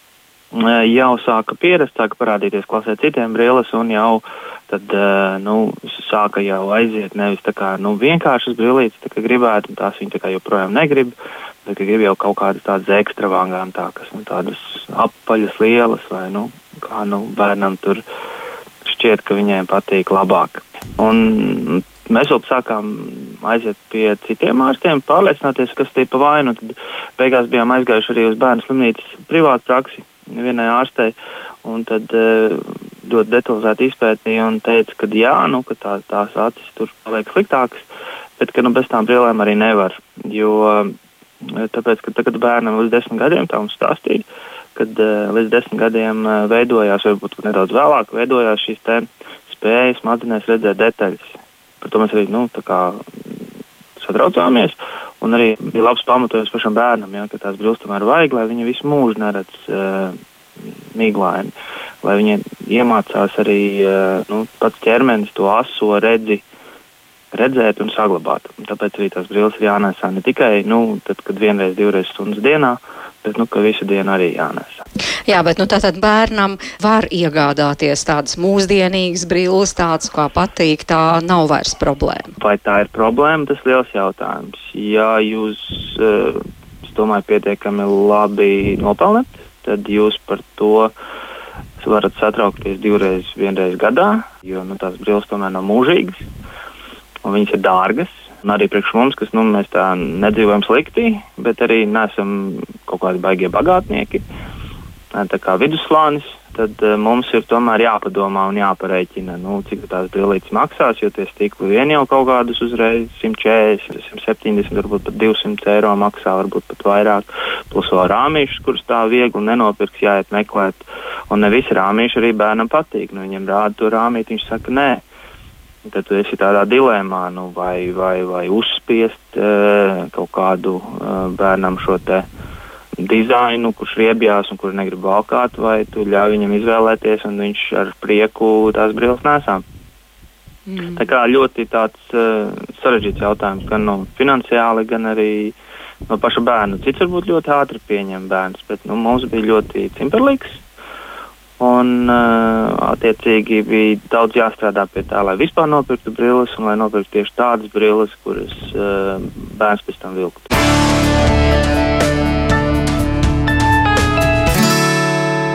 e, jau sāka pierast, sāka parādīties klasē citiem brilles, un jau tad e, nu, sāka jau aiziet nevis tā kā nu, vienkāršas brillītes, tā kā gribētu, un tās viņi tā joprojām negrib. Grib jau kaut kādas tādas ekstravagantākas, nu, tādas apaļas, lielas, vai nu, kā nu, bērnam tur šķiet, ka viņiem patīk labāk. Un Mēs vēl sākām aiziet pie citiem ārstiem, pārliecināties, kas tie pa vainu. Tad beigās bijām aizgājuši arī uz bērnu slimnīcas privātu praksi vienai ārstei. Un tad uh, ļoti detalizēti izpētīja un teica, ka jā, nu, ka tā, tās acis tur paliek sliktākas, bet ka nu, bez tām brillēm arī nevar. Jo, uh, tāpēc, ka tagad bērnam līdz desmit gadiem tā mums stāstīja, kad uh, līdz desmit gadiem uh, veidojās, varbūt nedaudz vēlāk, veidojās šīs spējas smadzenēs redzēt detaļas. Par to mēs arī nu, satraucāmies. Un arī bija labs pamatojums pašam bērnam, ja, ka tās brilles tomēr vajag, lai viņi visu mūžu neredz uh, miglaini. Lai viņi iemācās arī uh, nu, pats ķermenis to aso redzi redzēt un saglabāt. Un tāpēc arī tās brilles ir jānēsā ne tikai nu, tad, kad vienreiz, divreiz stundas dienā, bet nu, visu dienu arī jānēsā. Jā, bet nu, tātad bērnam var iegādāties tādas mūsdienīgas brilles, tādas, kā patīk, tā nav vairs problēma. Vai tā ir problēma, tas ir liels jautājums. Ja jūs, uh, es domāju, pietiekami labi nopelnat, tad jūs par to varat satraukties divreiz, vienreiz gadā, jo nu, tās brilles tomēr nav mūžīgas un viņas ir dārgas. Un arī priekš mums, kas nu, mēs tā nedzīvojam slikti, bet arī neesam kaut kādi baigie bagātnieki, tā kā vidusslānis, tad uh, mums ir tomēr jāpadomā un jāpareiķina, nu, cik tās brīvlītes maksās, jo tie stikli vien jau kaut kādus uzreiz 140, 170, varbūt pat 200 eiro maksā, varbūt pat vairāk, plus vēl rāmīšus, kurus tā viegli nenopirks, jāiet meklēt, un ne visi rāmīši arī bērnam patīk, nu, viņam rāda to rāmīti, viņš saka, nē tad tu esi tādā dilemā, nu, vai, vai, vai uzspiest uh, kaut kādu uh, bērnam šo te dizainu, kurš riebjās un kurš negrib valkāt, vai tu ļauj viņam izvēlēties un viņš ar prieku tās brilles nesām. Mm. Tā kā ļoti tāds uh, sarežģīts jautājums gan no finansiāli, gan arī no paša bērna. Cits varbūt ļoti ātri pieņem bērns, bet nu, mums bija ļoti cimperlīgs Un, uh, attiecīgi, bija daudz jāstrādā pie tā, lai vispār nopirktu brilles un lai nopirktu tieši tādas brilles, kuras uh, bērns pēc tam vilktu.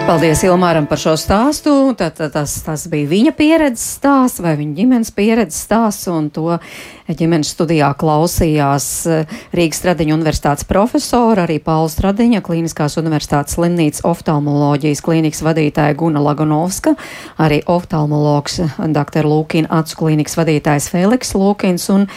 Paldies Ilmāram par šo stāstu. Tā, tā, tas, tas bija viņa pieredzes stāsts vai viņa ģimenes pieredzes stāsts, un to ģimenes studijā klausījās eh, Rīgas Stradiņa universitātes profesora, arī Paula Stradiņa, Kliniskās universitātes slimnīcas oftalmoloģijas klīnikas vadītāja Guna Lagonovska, arī oftalmologs dr. Lūkina acu klīnikas vadītājs Feliks Lūkins un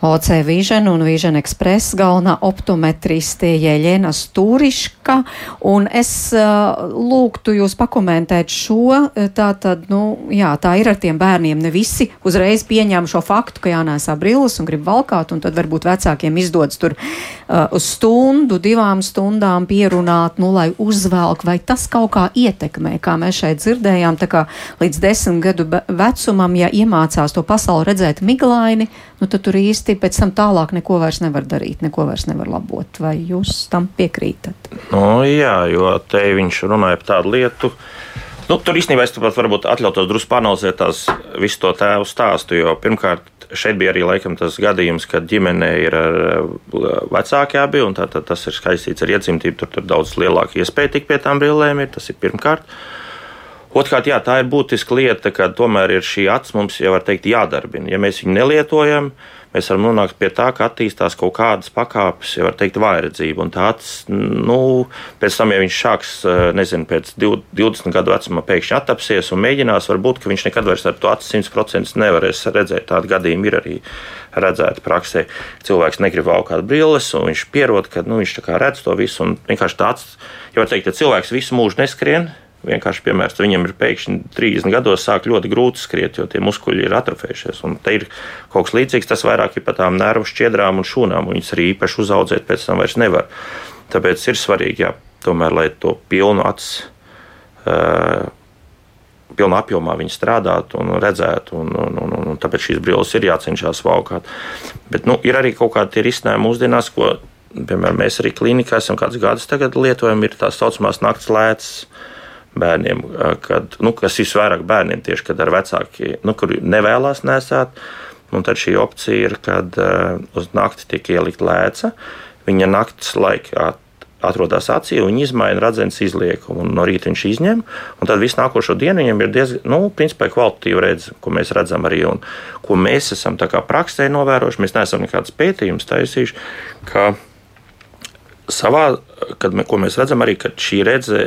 OC Vision un Vision Express galvenā optometriste Jeļena Stūriška, un es uh, lūgtu jūs pakomentēt šo, tā tad, nu, jā, tā ir ar tiem bērniem, ne visi uzreiz pieņem šo faktu, ka jānēsā brilles un grib valkāt, un tad varbūt vecākiem izdodas tur uh, uz stundu, divām stundām pierunāt, nu, lai uzvelk, vai tas kaut kā ietekmē, kā mēs šeit dzirdējām, tā kā līdz desmit gadu vecumam, ja iemācās to pasauli redzēt miglaini, nu, tad tur īsti pēc tam tālāk neko vairs nevar darīt, neko vairs nevar labot. Vai jūs tam piekrītat? Nu, jā, jo te viņš runāja par tādu lietu. Nu, tur īstenībā es pat varbūt atļautos drusku panalizēt tās visu to tēvu stāstu, jo pirmkārt šeit bija arī laikam tas gadījums, kad ģimenē ir vecāki abi, un tā, tā, tas ir skaistīts ar iedzimtību, tur, tur daudz lielāka iespēja tikt pie tām brillēm, ir, tas ir pirmkārt. Otrkārt, jā, tā ir būtiska lieta, ka tomēr ir šī acis mums jau var teikt jādarbina. Ja mēs viņu nelietojam, mēs varam nonākt pie tā, ka attīstās kaut kādas pakāpes, jau var teikt, vājredzība. Un tāds, nu, pēc tam, ja viņš sāks, eh, nezinu, pēc 20 gadu vecuma pēkšņi attapsies un mēģinās, varbūt, ka viņš nekad vairs ar to acis 100% nevarēs redzēt. Tādi gadījumi ir arī redzēti praksē. Cilvēks negrib valkāt brilles, un viņš pierod, ka nu, viņš redz to visu. Un vienkārši tāds, ja var teikt, ja cilvēks visu mūžu neskrien, vienkārši piemērs. Viņam ir pēkšņi 30 gados sāk ļoti grūti skriet, jo tie muskuļi ir atrofējušies. Un te ir kaut kas līdzīgs, tas vairāk ir par tām nervu šķiedrām un šūnām. Viņas arī īpaši uzaudzēt pēc tam vairs nevar. Tāpēc ir svarīgi, jā, tomēr, lai to pilnu acu. Uh, Pilnā apjomā viņi strādātu un redzētu, un, un, un, un tāpēc šīs brilles ir jācenšas valkāt. Bet nu, ir arī kaut kādi risinājumi mūsdienās, ko, piemēram, mēs arī klīnikā esam kādus gadus lietojam, ir tā saucamās naktas lētas bērniem, kad, nu, kas visvairāk bērniem tieši, kad ar vecāki, nu, kur nevēlas nesāt. Un tad šī opcija ir, kad uh, uz nakti tiek ielikt lēca. Viņa naktas laikā atrodas acī, un viņa izmaina redzes izliekumu, un no rīta viņš izņem. Tad visu nākošo dienu viņam ir diezgan, nu, principā kvalitatīva redzes, ko mēs redzam arī, un ko mēs esam praksē novērojuši. Mēs neesam nekādus pētījumus taisījuši, ka savā, kad mē, mēs redzam, arī šī redzē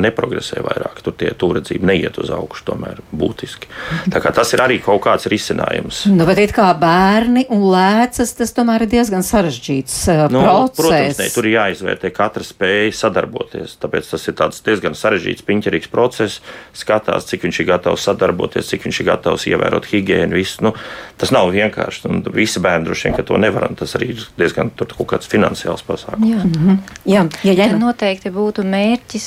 neprogresē vairāk. Tur tie tūredzība neiet uz augšu, tomēr būtiski. Tas ir arī kaut kāds risinājums. Nu, bet kā bērni un lēcas, tas tomēr ir diezgan sarežģīts uh, nu, process. Protams, ne, tur ir jāizvērtē katra spēja sadarboties. Tāpēc tas ir diezgan sarežģīts, piņķerīgs process. Skatās, cik viņš ir gatavs sadarboties, cik viņš ir gatavs ievērot higiēnu. Visu. Nu, tas nav vienkārši. Un visi bērni droši vien to nevar. Tas arī ir diezgan kaut kāds finansiāls pasākums. -hmm. Jā, ja, ja. Noteikti būtu mērķis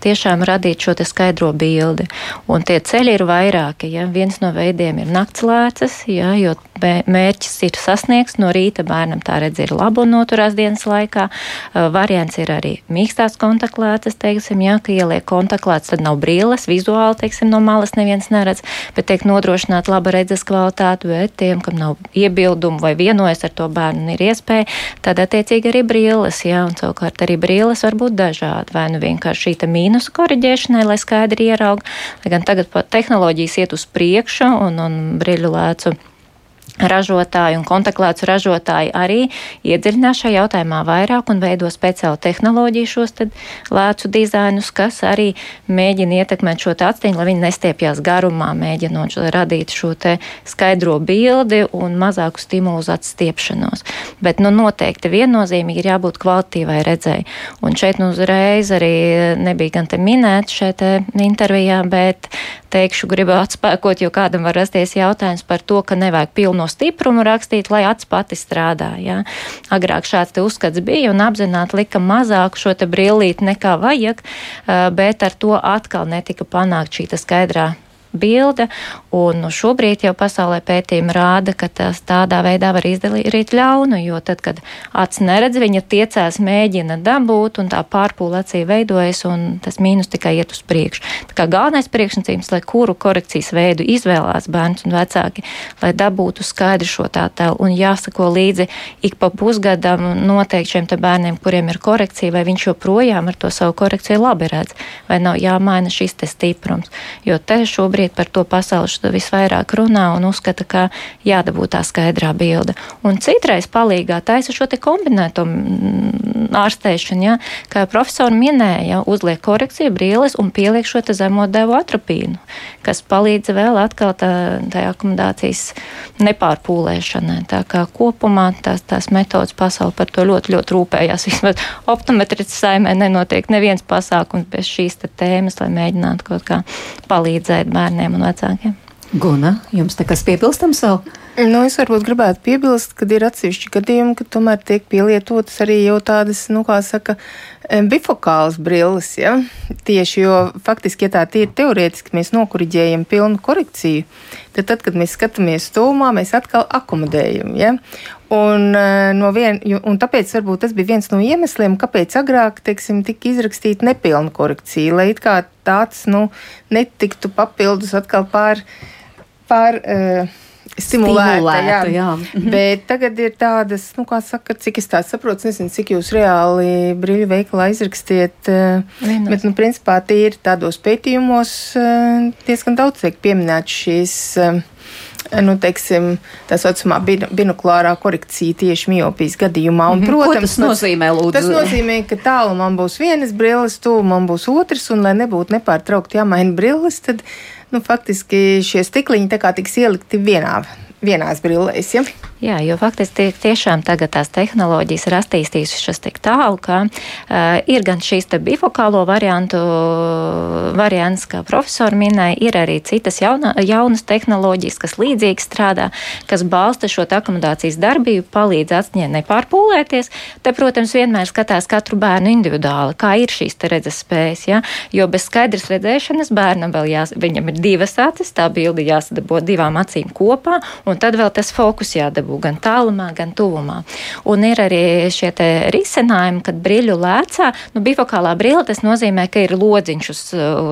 tiešām radīt šo skaidro bildi. Un tie ceļi ir vairāki. Ja? Viens no veidiem ir naktslēcas, ja? jo mērķis ir sasniegts no rīta bērnam. Tā redz ir laba un noturās dienas laikā. Variants ir arī mīkstās kontaktlētas, teiksim, ja, ka ieliek kontaktlētas, tad nav brīles, vizuāli, teiksim, no malas neviens neredz, bet tiek nodrošināta laba redzes kvalitāte, bet tiem, kam nav iebildumu vai vienojas ar to bērnu, ir iespēja, tad attiecīgi arī brīles, ja, un savukārt arī brīles var būt dažādi. Vai nu vienkārši šī mīnusu koriģēšanai, lai skaidri ieraug, lai gan tagad tehnoloģijas iet uz priekšu un, un brīļu lēcu ražotāji un kontaktlēcu ražotāji arī iedziļinās šajā jautājumā vairāk un veido speciālu tehnoloģiju šos lēcu dizainus, kas arī mēģina ietekmēt šo aciņu, lai viņi nestiepjas garumā, mēģinot radīt šo skaidro bildi un mazāku stimulu uz atstiepšanos. Bet nu, noteikti viennozīmīgi ir jābūt kvalitīvai redzēji. Un šeit nu uzreiz arī nebija gan te minēts šeit intervijā, bet teikšu, gribu atspēkot, jo kādam var rasties jautājums par to, ka nevajag pilno stiprumu rakstīt, lai acs pati strādā. Ja? Agrāk šāds uzskats bija un apzināti lika mazāk šo brillīti nekā vajag, bet ar to atkal netika panākt šī skaidrā bilde. Un nu, šobrīd jau pasaulē pētījumi rāda, ka tas tādā veidā var izdarīt ļaunu, jo tad, kad acis neredz, viņa tiecās mēģina dabūt, un tā pārpūle acī veidojas, un tas mīnus tikai iet uz priekšu. Tā kā galvenais priekšnosacījums, lai kuru korekcijas veidu izvēlās bērns un vecāki, lai dabūtu skaidru šo tā tēlu, un jāsako līdzi ik pa pusgadam noteikti šiem bērniem, kuriem ir korekcija, vai viņš joprojām ar to savu korekciju labi redz, vai nav jāmaina šis te stiprums. Jo te šobrīd šobrīd par to pasauli visvairāk runā un uzskata, ka jādabū tā skaidrā bilde. Un citreiz palīgā taisa šo te kombinēto mm, ārstēšanu, ja, kā profesori minēja, uzliek korekciju brīles un pieliek šo te zemo devu atropīnu, kas palīdz vēl atkal tā, tā akomodācijas nepārpūlēšanai. Tā kā kopumā tās, tās metodas pasauli par to ļoti, ļoti rūpējās. Vismaz optometrists saimē nenotiek neviens pasākums bez šīs tēmas, lai mēģinātu kaut kā palīdzēt bērniem bērniem un vecākiem. Guna, jums te kas piebilstams vēl? Nu, es varbūt gribētu piebilst, ka ir atsevišķi gadījumi, ka tomēr tiek pielietotas arī jau tādas, nu, kā saka, bifokālas brilles, ja? Tieši, jo faktiski, ja tā ir teorētiski, mēs nokuriģējam pilnu korekciju, tad, tad kad mēs skatāmies stūmā, mēs atkal akomodējam, ja? Un, no vien, un tāpēc varbūt tas bija viens no iemesliem, kāpēc agrāk, teiksim, tika izrakstīta nepilna korekcija, lai it kā tāds, nu, netiktu papildus atkal pār pār uh, stimulēta. stimulēta jā. Jā. Mhm. Bet tagad ir tādas, nu, kā saka, cik es tā saprotu, nezinu, cik jūs reāli brīļu veikalā izrakstiet. Eh, Vienos. Bet, nu, principā, tie ir tādos pētījumos eh, diezgan daudz tiek pieminēts šīs nu, teiksim, tā saucamā binokulārā korekcija tieši miopijas gadījumā. Un, protams, Ko tas nozīmē, lūdzu? Tas nozīmē, ka tālu man būs vienas brilles, tuvu man būs otrs, un lai nebūtu nepārtraukti jāmaina brilles, tad nu, faktiski šie stikliņi tiks ielikti vienā vienās brillēs. Ja? Jā, jo faktiski tiešām tagad tās tehnoloģijas ir attīstījušas tik tālu, ka uh, ir gan šīs bifokālo variantu variants, kā profesori minēja, ir arī citas jauna, jaunas tehnoloģijas, kas līdzīgi strādā, kas balsta šo akomodācijas darbību, palīdz acņiem nepārpūlēties. Te, protams, vienmēr skatās katru bērnu individuāli, kā ir šīs redzes spējas, ja? jo bez skaidras redzēšanas bērnam vēl jās, viņam ir divas acis, tā bilde jāsadabo divām acīm kopā, un tad vēl tas fokus jādabū gan tālumā, gan tuvumā. Un ir arī šie risinājumi, kad brīļu lēcā, nu, bifokālā brīle, tas nozīmē, ka ir lodziņš uz,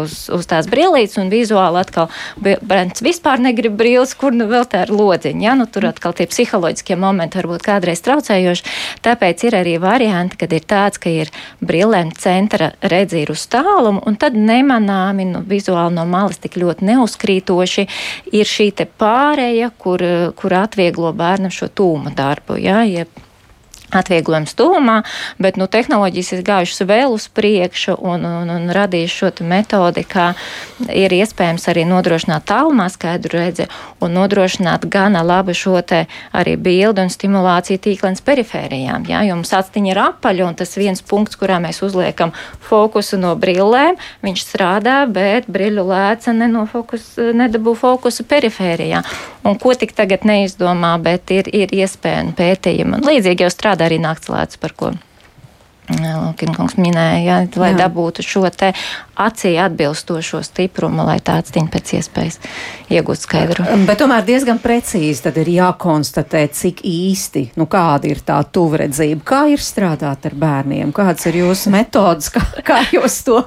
uz, uz tās brīlītes, un vizuāli atkal bērns vispār negrib brīles, kur nu vēl tā ir lodziņa. Ja? Nu, tur atkal tie psiholoģiskie momenti varbūt kādreiz traucējoši. Tāpēc ir arī varianti, kad ir tāds, ka ir brīlēm centra redzi ir uz tālumu, un tad nemanāmi nu, vizuāli no malas tik ļoti neuzkrītoši ir šī pārēja, kur, kur atvieglo bērnam šo tūma darbu. Ja, jeb, atvieglojums tuvumā, bet nu, tehnoloģijas ir gājušas vēl uz priekšu un, un, un radījuši šo metodi, kā ir iespējams arī nodrošināt tālumā skaidru redzi un nodrošināt gana labu šo te arī bildu un stimulāciju tīklens perifērijām. Ja? Jo mums atstiņa ir apaļa un tas viens punkts, kurā mēs uzliekam fokusu no brillēm, viņš strādā, bet brīļu lēca nenofokus, nedabū fokusu perifērijā. Un ko tik tagad neizdomā, bet ir, ir iespēja un pētījumi. Un līdzīgi jau strādā arī naktslēdz, par ko Kinkungs minēja, ja, lai Jā. dabūtu šo te acī atbilstošo stiprumu, lai tāds tiņ pēc iespējas iegūtu skaidru. Bet tomēr diezgan precīzi tad ir jākonstatē, cik īsti, nu kāda ir tā tuvredzība, kā ir strādāt ar bērniem, kādas ir jūsu metodas, kā, kā jūs to,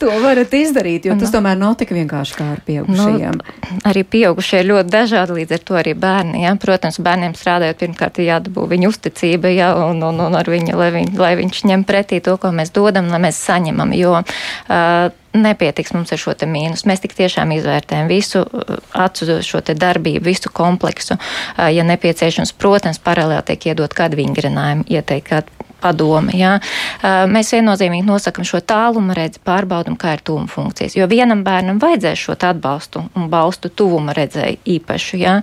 to varat izdarīt, jo tas nu, tomēr nav tik vienkārši kā ar pieaugušajiem. Nu, arī pieaugušie ir ļoti dažādi, līdz ar to arī bērni, ja. Protams, bērniem strādājot pirmkārt ir jādabū viņa uzticība, ja, un, un, un ar viņu, lai, viņ, lai viņš ņem pretī to, ko mēs dodam, lai mēs saņemam, jo uh, nepietiks mums ar šo mīnus. Mēs tik tiešām izvērtējam visu uh, acu šo darbību, visu kompleksu. Uh, ja nepieciešams, protams, paralēli tiek iedot kādu vingrinājumu, ieteikt kādu padome. Jā. Mēs viennozīmīgi nosakam šo tālumu redzi, pārbaudam, kā ir tuvuma funkcijas. Jo vienam bērnam vajadzēs šo atbalstu un balstu tuvuma redzēju īpašu, jā,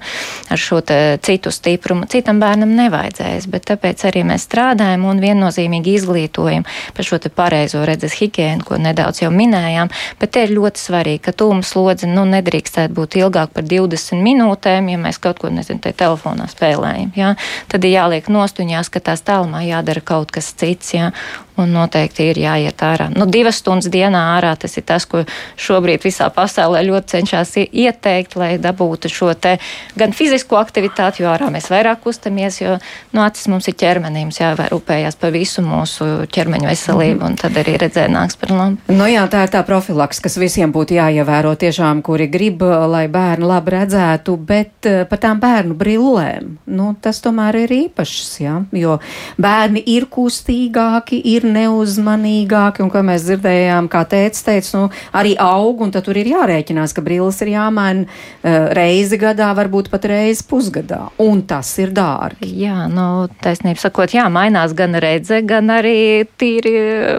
ar šo citu stiprumu. Citam bērnam nevajadzēs, bet tāpēc arī mēs strādājam un viennozīmīgi izglītojam par šo pareizo redzes higiēnu, ko nedaudz jau minējām. Bet te ir ļoti svarīgi, ka tuvuma slodze nu, nedrīkstētu būt ilgāk par 20 minūtēm, ja mēs kaut ko, nezinu, te telefonā spēlējam. Jā. Tad ir jāliek nostuņās, ka tās tālumā jādara kaut kas cits. Ja? Un noteikti ir jāiet ārā. Nu, divas stundas dienā ārā tas ir tas, ko šobrīd visā pasaulē ļoti cenšas ieteikt, lai dabūtu šo te gan fizisko aktivitāti, jo ārā mēs vairāk kustamies, jo nu, acis mums ir ķermenim, jārūpējās par visu mūsu ķermeņa veselību, un tad arī redzē nāks par labu. Nu jā, tā ir tā profilaks, kas visiem būtu jāievēro tiešām, kuri grib, lai bērni labi redzētu, bet eh, par tām bērnu brillēm, nu, tas tomēr ir īpašs, jā, jo bērni ir kustīgāki, ir neuzmanīgāki, un, kā mēs dzirdējām, kā tēvs teica, nu, arī aug, un tad tur ir jārēķinās, ka brilles ir jāmaina uh, reizi gadā, varbūt pat reizi pusgadā, un tas ir dārgi. Jā, nu, taisnība sakot, jā, mainās gan redze, gan arī tīri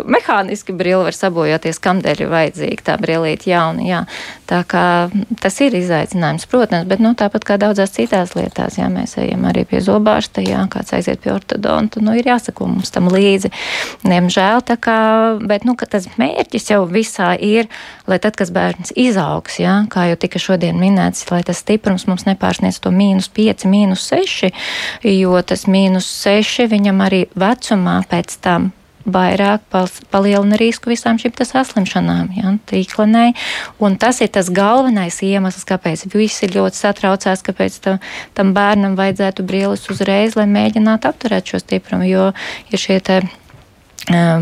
mehāniski brili var sabojāties, kamdēļ ir vajadzīga tā brilīte jauna, jā. Tā kā tas ir izaicinājums, protams, bet, nu, tāpat kā daudzās citās lietās, jā, mēs ejam arī pie zobārsta, jā, kāds aiziet pie ortodonta, nu, ir jāsako mums tam līdzi. Ne, diemžēl. Kā, bet nu, tas mērķis jau visā ir, lai tad, kad bērns izaugs, ja, kā jau tika šodien minēts, lai tas stiprums mums nepārsniedz to mīnus 5, mīnus 6, jo tas mīnus 6 viņam arī vecumā pēc tam vairāk palielina risku visām šīm saslimšanām, ja, tīklenei. Un tas ir tas galvenais iemesls, kāpēc visi ļoti satraucās, kāpēc tam, tam bērnam vajadzētu brīlis uzreiz, lai mēģinātu apturēt šo stiprumu, jo ir šie te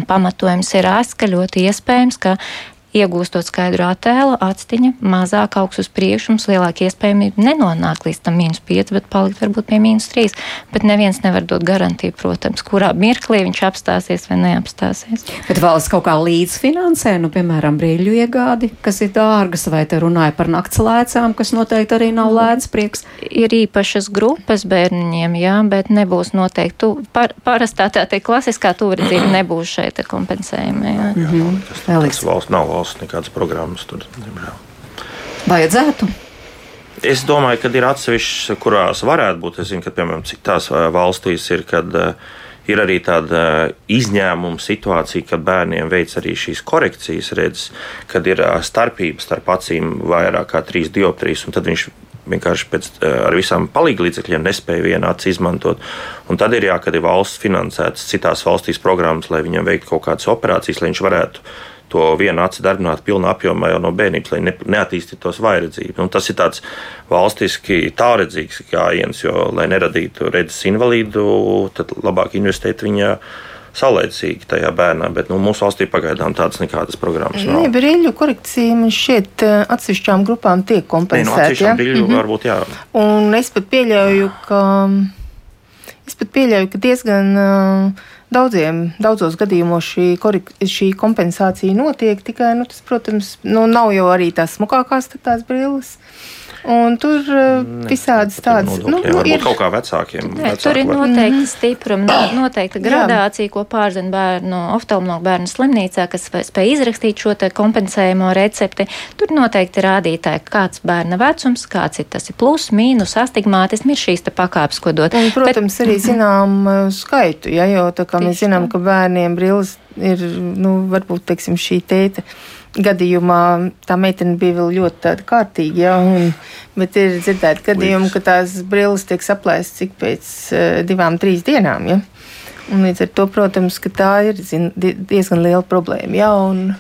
pamatojums ir ās, ka ļoti iespējams, ka iegūstot skaidru attēlu, atstiņa mazāk augs uz priekšu, mums lielāka iespējamība nenonākt līdz tam mīnus 5, bet palikt varbūt pie mīnus 3. Bet neviens nevar dot garantiju, protams, kurā mirklī viņš apstāsies vai neapstāsies. Bet valsts kaut kā līdzfinansē, nu, piemēram, brīļu iegādi, kas ir dārgas, vai te runāja par nakts lēcām, kas noteikti arī nav lēts prieks? Ir īpašas grupas bērniņiem, jā, bet nebūs noteikti. Tu, par, parastā tā te klasiskā tuvredzība nebūs šeit kompensējuma. Jā. Jā, mm -hmm. Tas valsts nav valsts nekādas programmas tur, diemžēl. Vajadzētu. Es domāju, ka ir atsevišķas, kurās varētu būt. Es zinu, ka, piemēram, citās valstīs ir, kad uh, ir arī tāda izņēmuma situācija, kad bērniem veic arī šīs korekcijas, redz, kad ir starpības starp acīm vairāk kā trīs dioptrijas, un tad viņš vienkārši pēc, eh, ar visām palīglīdzekļiem nespēja vienu aci izmantot. Un tad ir jā, kad ir valsts finansētas citās valstīs programmas, lai viņam veiktu kaut kādas operācijas, lai viņš varētu to vienu aci darbināt pilnā apjomā jau no bērnības, lai ne, neattīstītos vairedzība. Un tas ir tāds valstiski tālredzīgs gājiens, jo, lai neradītu redzes invalīdu, tad labāk investēt viņā saulēcīgi tajā bērnā, bet nu, mūsu valstī pagaidām tādas nekādas programmas nav. Nē, brīļu korekcija man šķiet eh, atsevišķām grupām tiek kompensēta. Nē, no ja? brīļu mm -hmm. varbūt jā. Un es pat pieļauju, ka, es pat pieļauju, ka diezgan uh, daudziem, daudzos gadījumos šī, šī kompensācija notiek, tikai, nu, tas, protams, nu, nav jau arī tās smukākās tās brilles. Un tur uh, ne, visādas tādas nu, nu, ir kaut kā vecākiem. Ne, tur ir noteikti stipruma, noteikta gradācija, ko pārzina bērnu oftalmologu bērnu slimnīcā, kas spēj izrakstīt šo kompensējumu recepti. Tur noteikti rādītāji, kāds bērna vecums, kāds ir tas ir plus, mīnus, astigmātisms, ir šīs pakāpes, ko dot. Un, protams, Bet, arī zinām uh, skaitu, ja, jo tā kā mēs zinām, ka bērniem brilles ir, nu, varbūt, teiksim, šī tēta gadījumā tā meitene bija vēl ļoti kārtīga. Ja, un, bet ir dzirdēti gadījumi, ka tās brilles tiek saplēstas tik pēc uh, divām, trīs dienām. Ja. Un līdz ar to, protams, tā ir zin, diezgan liela problēma. Ja, un,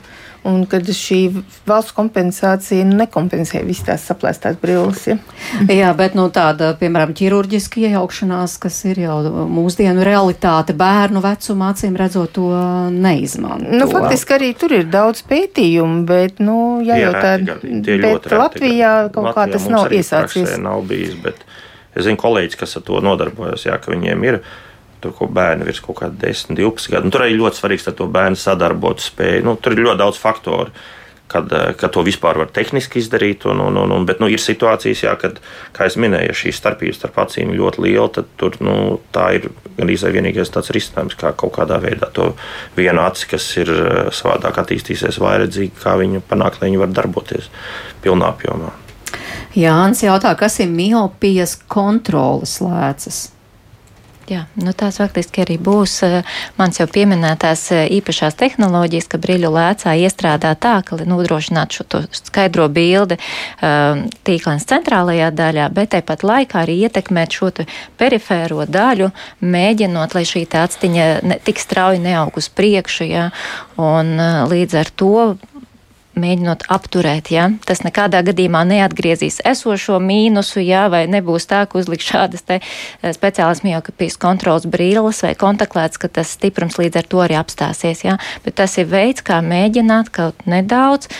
un kad šī valsts kompensācija nekompensē visas tās saplēstās brilles. Ja? Jā, bet nu, tāda, piemēram, ķirurģiska iejaukšanās, kas ir jau mūsdienu realitāte, bērnu vecumā, acīm redzot, to neizmanto. Nu, faktiski arī tur ir daudz pētījumu, bet, nu, jā, jau tā, bet Latvijā kaut Latvijā kā tas nav iesācies. Nav bijis, bet es zinu kolēģis, kas ar to nodarbojas, jā, ka viņiem ir tur kaut bērni virs kaut kāda 10, 12 gadu. Un tur arī ļoti svarīgs, lai to bērnu sadarbotu spēju. Nu, tur ir ļoti daudz faktoru. Kad, eh, kad to vispār var tehniski izdarīt, un, un, un, un, bet nu, ir situācijas, jā, kad, kā jau minēju, ja šī starpība starp acīm ir ļoti liela, tad tur, nu, tā ir gan īstenībā vienīgais tāds risinājums, kā kaut kādā veidā to vienu aci, kas ir eh, savādāk attīstīsies, vairedzīgi, kā viņu panākt, lai viņi var darboties pilnā apjomā. Jānis jautā, kas ir miopijas kontrolas lēcas? Jā, nu tās faktiski arī būs eh, mans jau pieminētās eh, īpašās tehnoloģijas, ka brīļu lēcā iestrādā tā, ka nodrošinātu šo skaidro bildi eh, tīklens centrālajā daļā, bet tāpat laikā arī ietekmēt šo perifēro daļu, mēģinot, lai šī tāctiņa ne, tik strauji neaug uz priekšu, jā, un līdz ar to mēģinot apturēt. Ja? Tas nekādā gadījumā neatgriezīs esošo mīnusu, ja? vai nebūs tā, ka uzliks šādas eh, speciālas miopijas kontrols brīles vai kontaklēts, ka tas stiprums līdz ar to arī apstāsies. Ja? Bet tas ir veids, kā mēģināt kaut nedaudz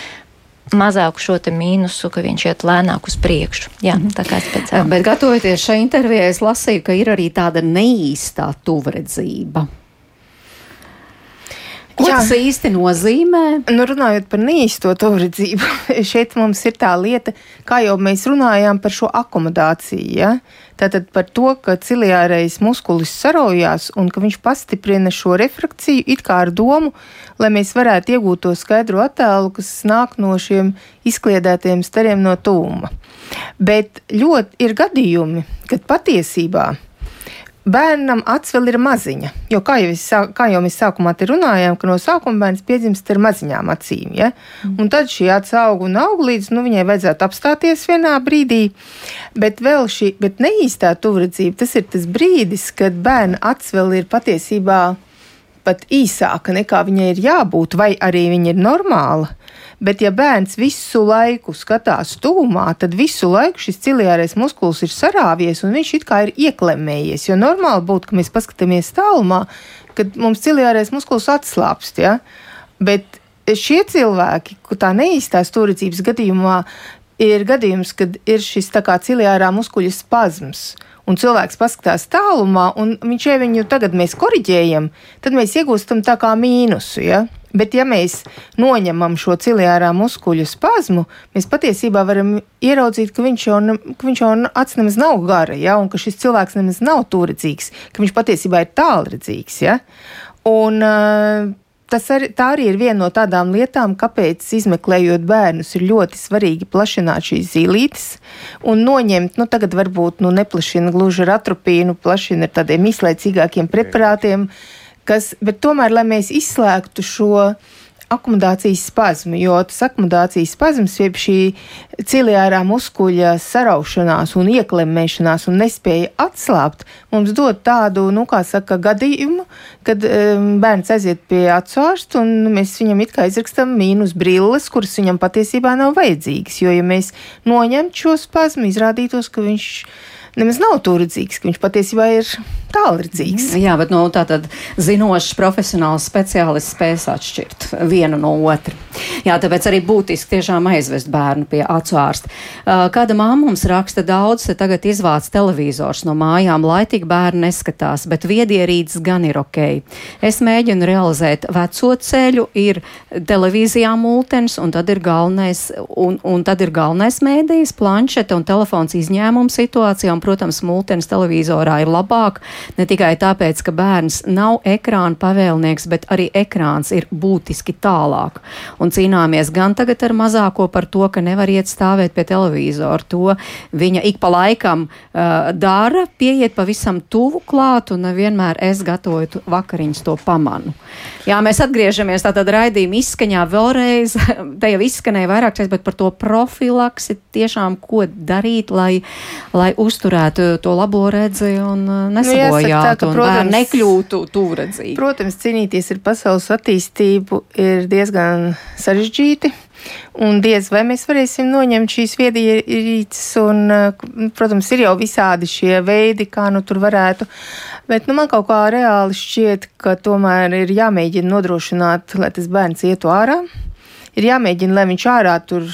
mazāku šo mīnusu, ka viņš iet lēnāk uz priekšu. Jā, mhm. tā kā speciāli. Bet gatavoties šai intervijai, es lasīju, ka ir arī tāda neīstā tuvredzība. Ko Jā. tas īsti nozīmē? Nu, runājot par neīsto tuvredzību, šeit mums ir tā lieta, kā jau mēs runājām par šo akomodāciju. Ja? Tātad par to, ka ciliārējs muskulis sarojās un ka viņš pastiprina šo refrakciju it kā ar domu, lai mēs varētu iegūt to skaidru attēlu, kas nāk no šiem izkliedētiem stariem no tūma. Bet ļoti ir gadījumi, kad patiesībā bērnam acis vēl ir maziņa. Jo, kā jau, es, kā jau mēs sākumā te runājām, ka no sākuma bērns piedzimst ar maziņām acīm. Ja? Mm. Un tad šī acis aug un aug līdz nu, viņai vajadzētu apstāties vienā brīdī. Bet vēl šī bet neīstā tuvredzība, tas ir tas brīdis, kad bērna acis vēl ir patiesībā pat īsāka nekā viņai ir jābūt, vai arī viņa ir normāla. Bet, ja bērns visu laiku skatās tūmā, tad visu laiku šis ciliārais muskulis ir sarāvies un viņš it kā ir ieklemmējies. Jo normāli būtu, ka mēs paskatāmies tālumā, kad mums ciliārais muskulis atslābst. Ja? Bet šie cilvēki, kur tā neīstās turīcības gadījumā, ir gadījums, kad ir šis tā kā ciliārā muskuļu spazms. Un cilvēks paskatās tālumā, un viņš jau viņu tagad mēs korģējam, tad mēs iegūstam tā kā mīnusu. Ja? Bet, ja mēs noņemam šo ciliārā muskuļu spazmu, mēs patiesībā varam ieraudzīt, ka viņš jau, ka viņš jau acis nemaz nav gara, ja? un ka šis cilvēks nemaz nav turecīgs, ka viņš patiesībā ir tālredzīgs. Ja? Un, uh, tas arī, tā arī ir viena no tādām lietām, kāpēc izmeklējot bērnus ir ļoti svarīgi plašināt šīs zīlītes un noņemt, nu tagad varbūt nu, neplašina gluži ar atropīnu, plašina ar tādiem izlaicīgākiem preparātiem, kas, bet tomēr, lai mēs izslēgtu šo akomodācijas spazmu, jo tas akomodācijas spazms, jeb šī ciliārā muskuļa saraušanās un ieklemēšanās un nespēja atslābt, mums dod tādu, nu, kā saka, gadījumu, kad um, bērns aiziet pie atsvārsta un mēs viņam it kā izrakstam mīnus brilles, kuras viņam patiesībā nav vajadzīgas, jo, ja mēs noņemtu šo spazmu, izrādītos, ka viņš nemaz nav turidzīgs, ka viņš patiesībā ir tālredzīgs. Jā, bet nu, tā tad zinošs profesionāls speciālists spēs atšķirt vienu no otra. Jā, tāpēc arī būtiski tiešām aizvest bērnu pie acu ārsta. Kāda māma mums raksta daudz, tagad izvāc televizors no mājām, lai tik bērni neskatās, bet viedierīces gan ir ok. Es mēģinu realizēt veco ceļu, ir televīzijā multens, un tad ir galvenais, un, un tad ir galvenais mēdījis, planšete un telefons izņēmuma situācijā, un, protams, multens televizorā ir labāk, ne tikai tāpēc, ka bērns nav ekrāna pavēlnieks, bet arī ekrāns ir būtiski tālāk. Un cīnāmies gan tagad ar mazāko par to, ka nevar iet stāvēt pie televizora. To viņa ik pa laikam uh, dara, pieiet pavisam tuvu klāt, un nevienmēr es gatavoju vakariņas to pamanu. Jā, mēs atgriežamies tātad raidījuma izskaņā vēlreiz. Te jau izskanēja vairāk reizes, bet par to profilaksi tiešām ko darīt, lai, lai uzturētu to labo redzi un nesabojātu. Nu, sabojātu tā, un protams, nekļūtu tūredzīgi. Protams, cīnīties ar pasaules attīstību ir diezgan sarežģīti. Un diez vai mēs varēsim noņemt šīs viedierīces, un, protams, ir jau visādi šie veidi, kā nu tur varētu. Bet nu, man kaut kā reāli šķiet, ka tomēr ir jāmēģina nodrošināt, lai tas bērns ietu ārā. Ir jāmēģina, lai viņš ārā tur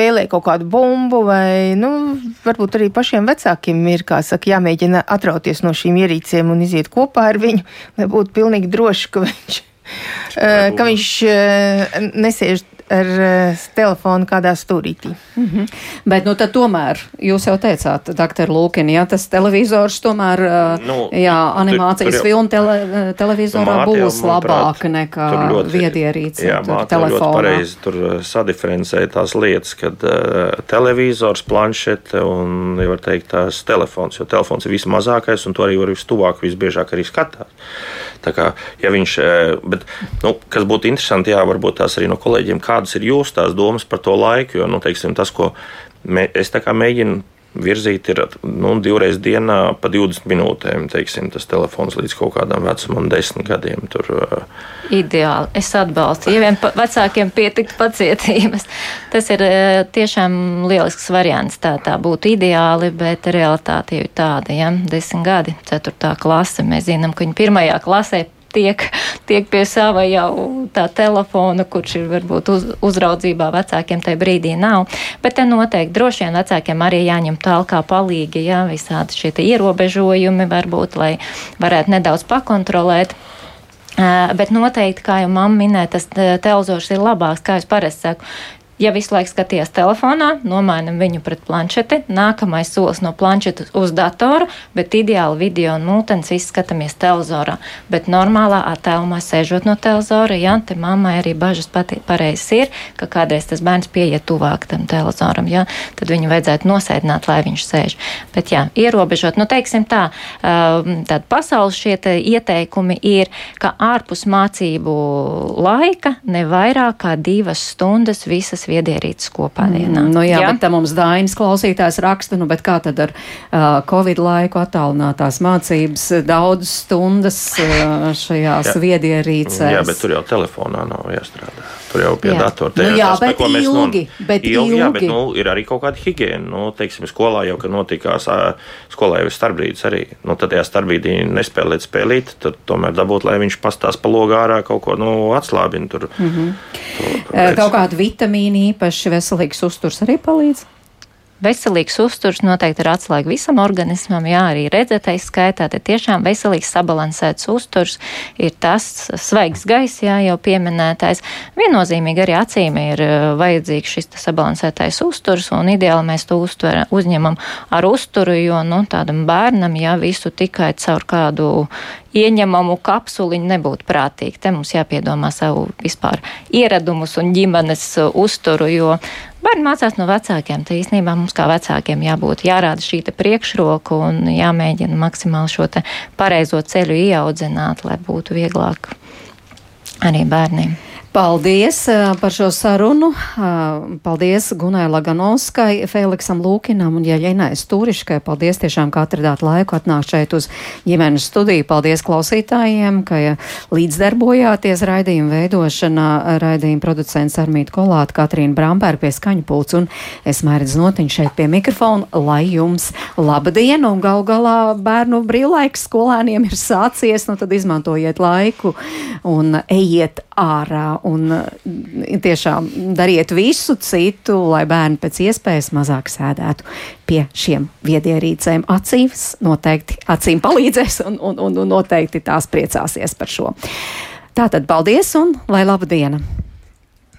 spēlē kaut kādu bumbu, vai nu, varbūt arī pašiem vecākiem ir saka, jāmēģina atrauties no šīm ierīcēm un iziet kopā ar viņu, lai būtu pilnīgi droši, ka viņš, ka viņš nesēž ar uh, telefonu kādā stūrītī. Mm -hmm. Bet, nu, tad tomēr jūs jau teicāt, doktor Lūkin, ja tas televizors tomēr, uh, nu, jā, animācijas tur, tur filmu tele, televizorā nu, būs labāka nekā viedierīce. Jā, māte ļoti pareizi tur sadiferencēja tās lietas, kad uh, televizors, planšete un, ja var teikt, tās telefons, jo telefons ir vismazākais un to arī var vistuvāk, visbiežāk arī skatās. Tā kā, ja viņš, bet, nu, kas būtu interesanti, jā, varbūt tās arī no kolēģiem, kā kādas ir jūsu domas par to laiku? Jo, nu, teiksim, tas, ko mē, es mēģinu virzīt, ir nu, divreiz dienā pa 20 minūtēm. Teiksim, tas telefons līdz kaut kādam vecumam, desmit gadiem. Tur. Ideāli. Es atbalstu. Ja vien vecākiem pietiktu pacietības, tas ir tiešām lielisks variants. Tā, tā būtu ideāli, bet realitāte jau ir tāda. Ja? Desmit gadi, ceturtā klase. Mēs zinām, ka viņi pirmajā klasē tiek, tiek pie sava jau tā telefona, kurš ir varbūt uz, uzraudzībā vecākiem tajā brīdī nav. Bet te noteikti droši vien vecākiem arī jāņem tālāk palīgi, jā, visādi šie ierobežojumi varbūt, lai varētu nedaudz pakontrolēt. Bet noteikti, kā jau mamma minēja, tas telzors ir labāks, kā es parasti saku. Ja visu laiku skaties telefonā, nomainam viņu pret planšeti, nākamais solis no planšetes uz datoru, bet ideāli video un multens izskatāmies televizorā. Bet normālā attēlumā sēžot no televizora, ja te mammai arī bažas pareizes ir, ka kādreiz tas bērns pieiet tuvāk tam televizoram, ja, tad viņu vajadzētu nosēdināt, lai viņš sēž. Bet jā, ierobežot, nu teiksim tā, um, tāda pasaules šie ieteikumi ir, ka ārpus mācību laika ne vairāk kā divas stundas visas viedierīces kopā mm, dienā. Mm, nu jā, jā, bet tā mums Dainis klausītājs raksta, nu bet kā tad ar uh, Covid laiku attālinātās mācības daudz stundas uh, šajās viedierīcēs? Jā, bet tur jau telefonā nav jāstrādā. Tur jau pie datora. Nu, jā, tas, bet ilgi. Nu, bet ilgi, ilgi. Jā, bet nu, ir arī kaut kāda higiēna. Nu, teiksim, skolā jau, kad notikās, skolā jau ir starpbrīdis arī. Nu, tad, ja starpbrīdī nespēlēt spēlīt, tad tomēr dabūt, lai viņš pastās pa logā ārā kaut ko nu, atslābina. Tur, mm -hmm. tur, kaut kāda vitamīna īpaši veselīgs uzturs arī palīdz. Veselīgs uzturs noteikti ir atslēga visam organismam, jā, arī redzētais skaitā, tad tiešām veselīgs sabalansēts uzturs ir tas svaigs gaiss, jā, jau pieminētais. Viennozīmīgi arī acīm ir eh, vajadzīgs šis sabalansētais uzturs, un ideāli mēs to uztver, uzņemam ar uzturu, jo, nu, tādam bērnam, jā, visu tikai caur kādu ieņemamu kapsuliņu nebūtu prātīgi. Te mums jāpiedomā savu vispār ieradumus un ģimenes uzturu, jo bērni mācās no vecākiem. Te īstenībā mums kā vecākiem jābūt jārāda šī priekšroka un jāmēģina maksimāli šo pareizo ceļu ieaudzināt, lai būtu vieglāk arī bērniem. Paldies par šo sarunu. Paldies Gunai Laganovskai, Feliksam Lūkinam un Jaļenai Stūriškai. Paldies tiešām, ka atradāt laiku atnākt šeit uz ģimenes studiju. Paldies klausītājiem, ka līdzdarbojāties raidījuma veidošanā. Raidījuma producents Armīta Kolāta, Katrīna Bramberga pie skaņu pults un es mērķis notiņu šeit pie mikrofona, lai jums laba diena un gal galā bērnu brīvlaiks skolēniem ir sācies, nu tad izmantojiet laiku un ejiet ārā un eh, tiešām dariet visu citu, lai bērni pēc iespējas mazāk sēdētu pie šiem viedierīcēm. Acīs noteikti acīm palīdzēs un, un, un, un noteikti tās priecāsies par šo. Tātad paldies un lai laba diena!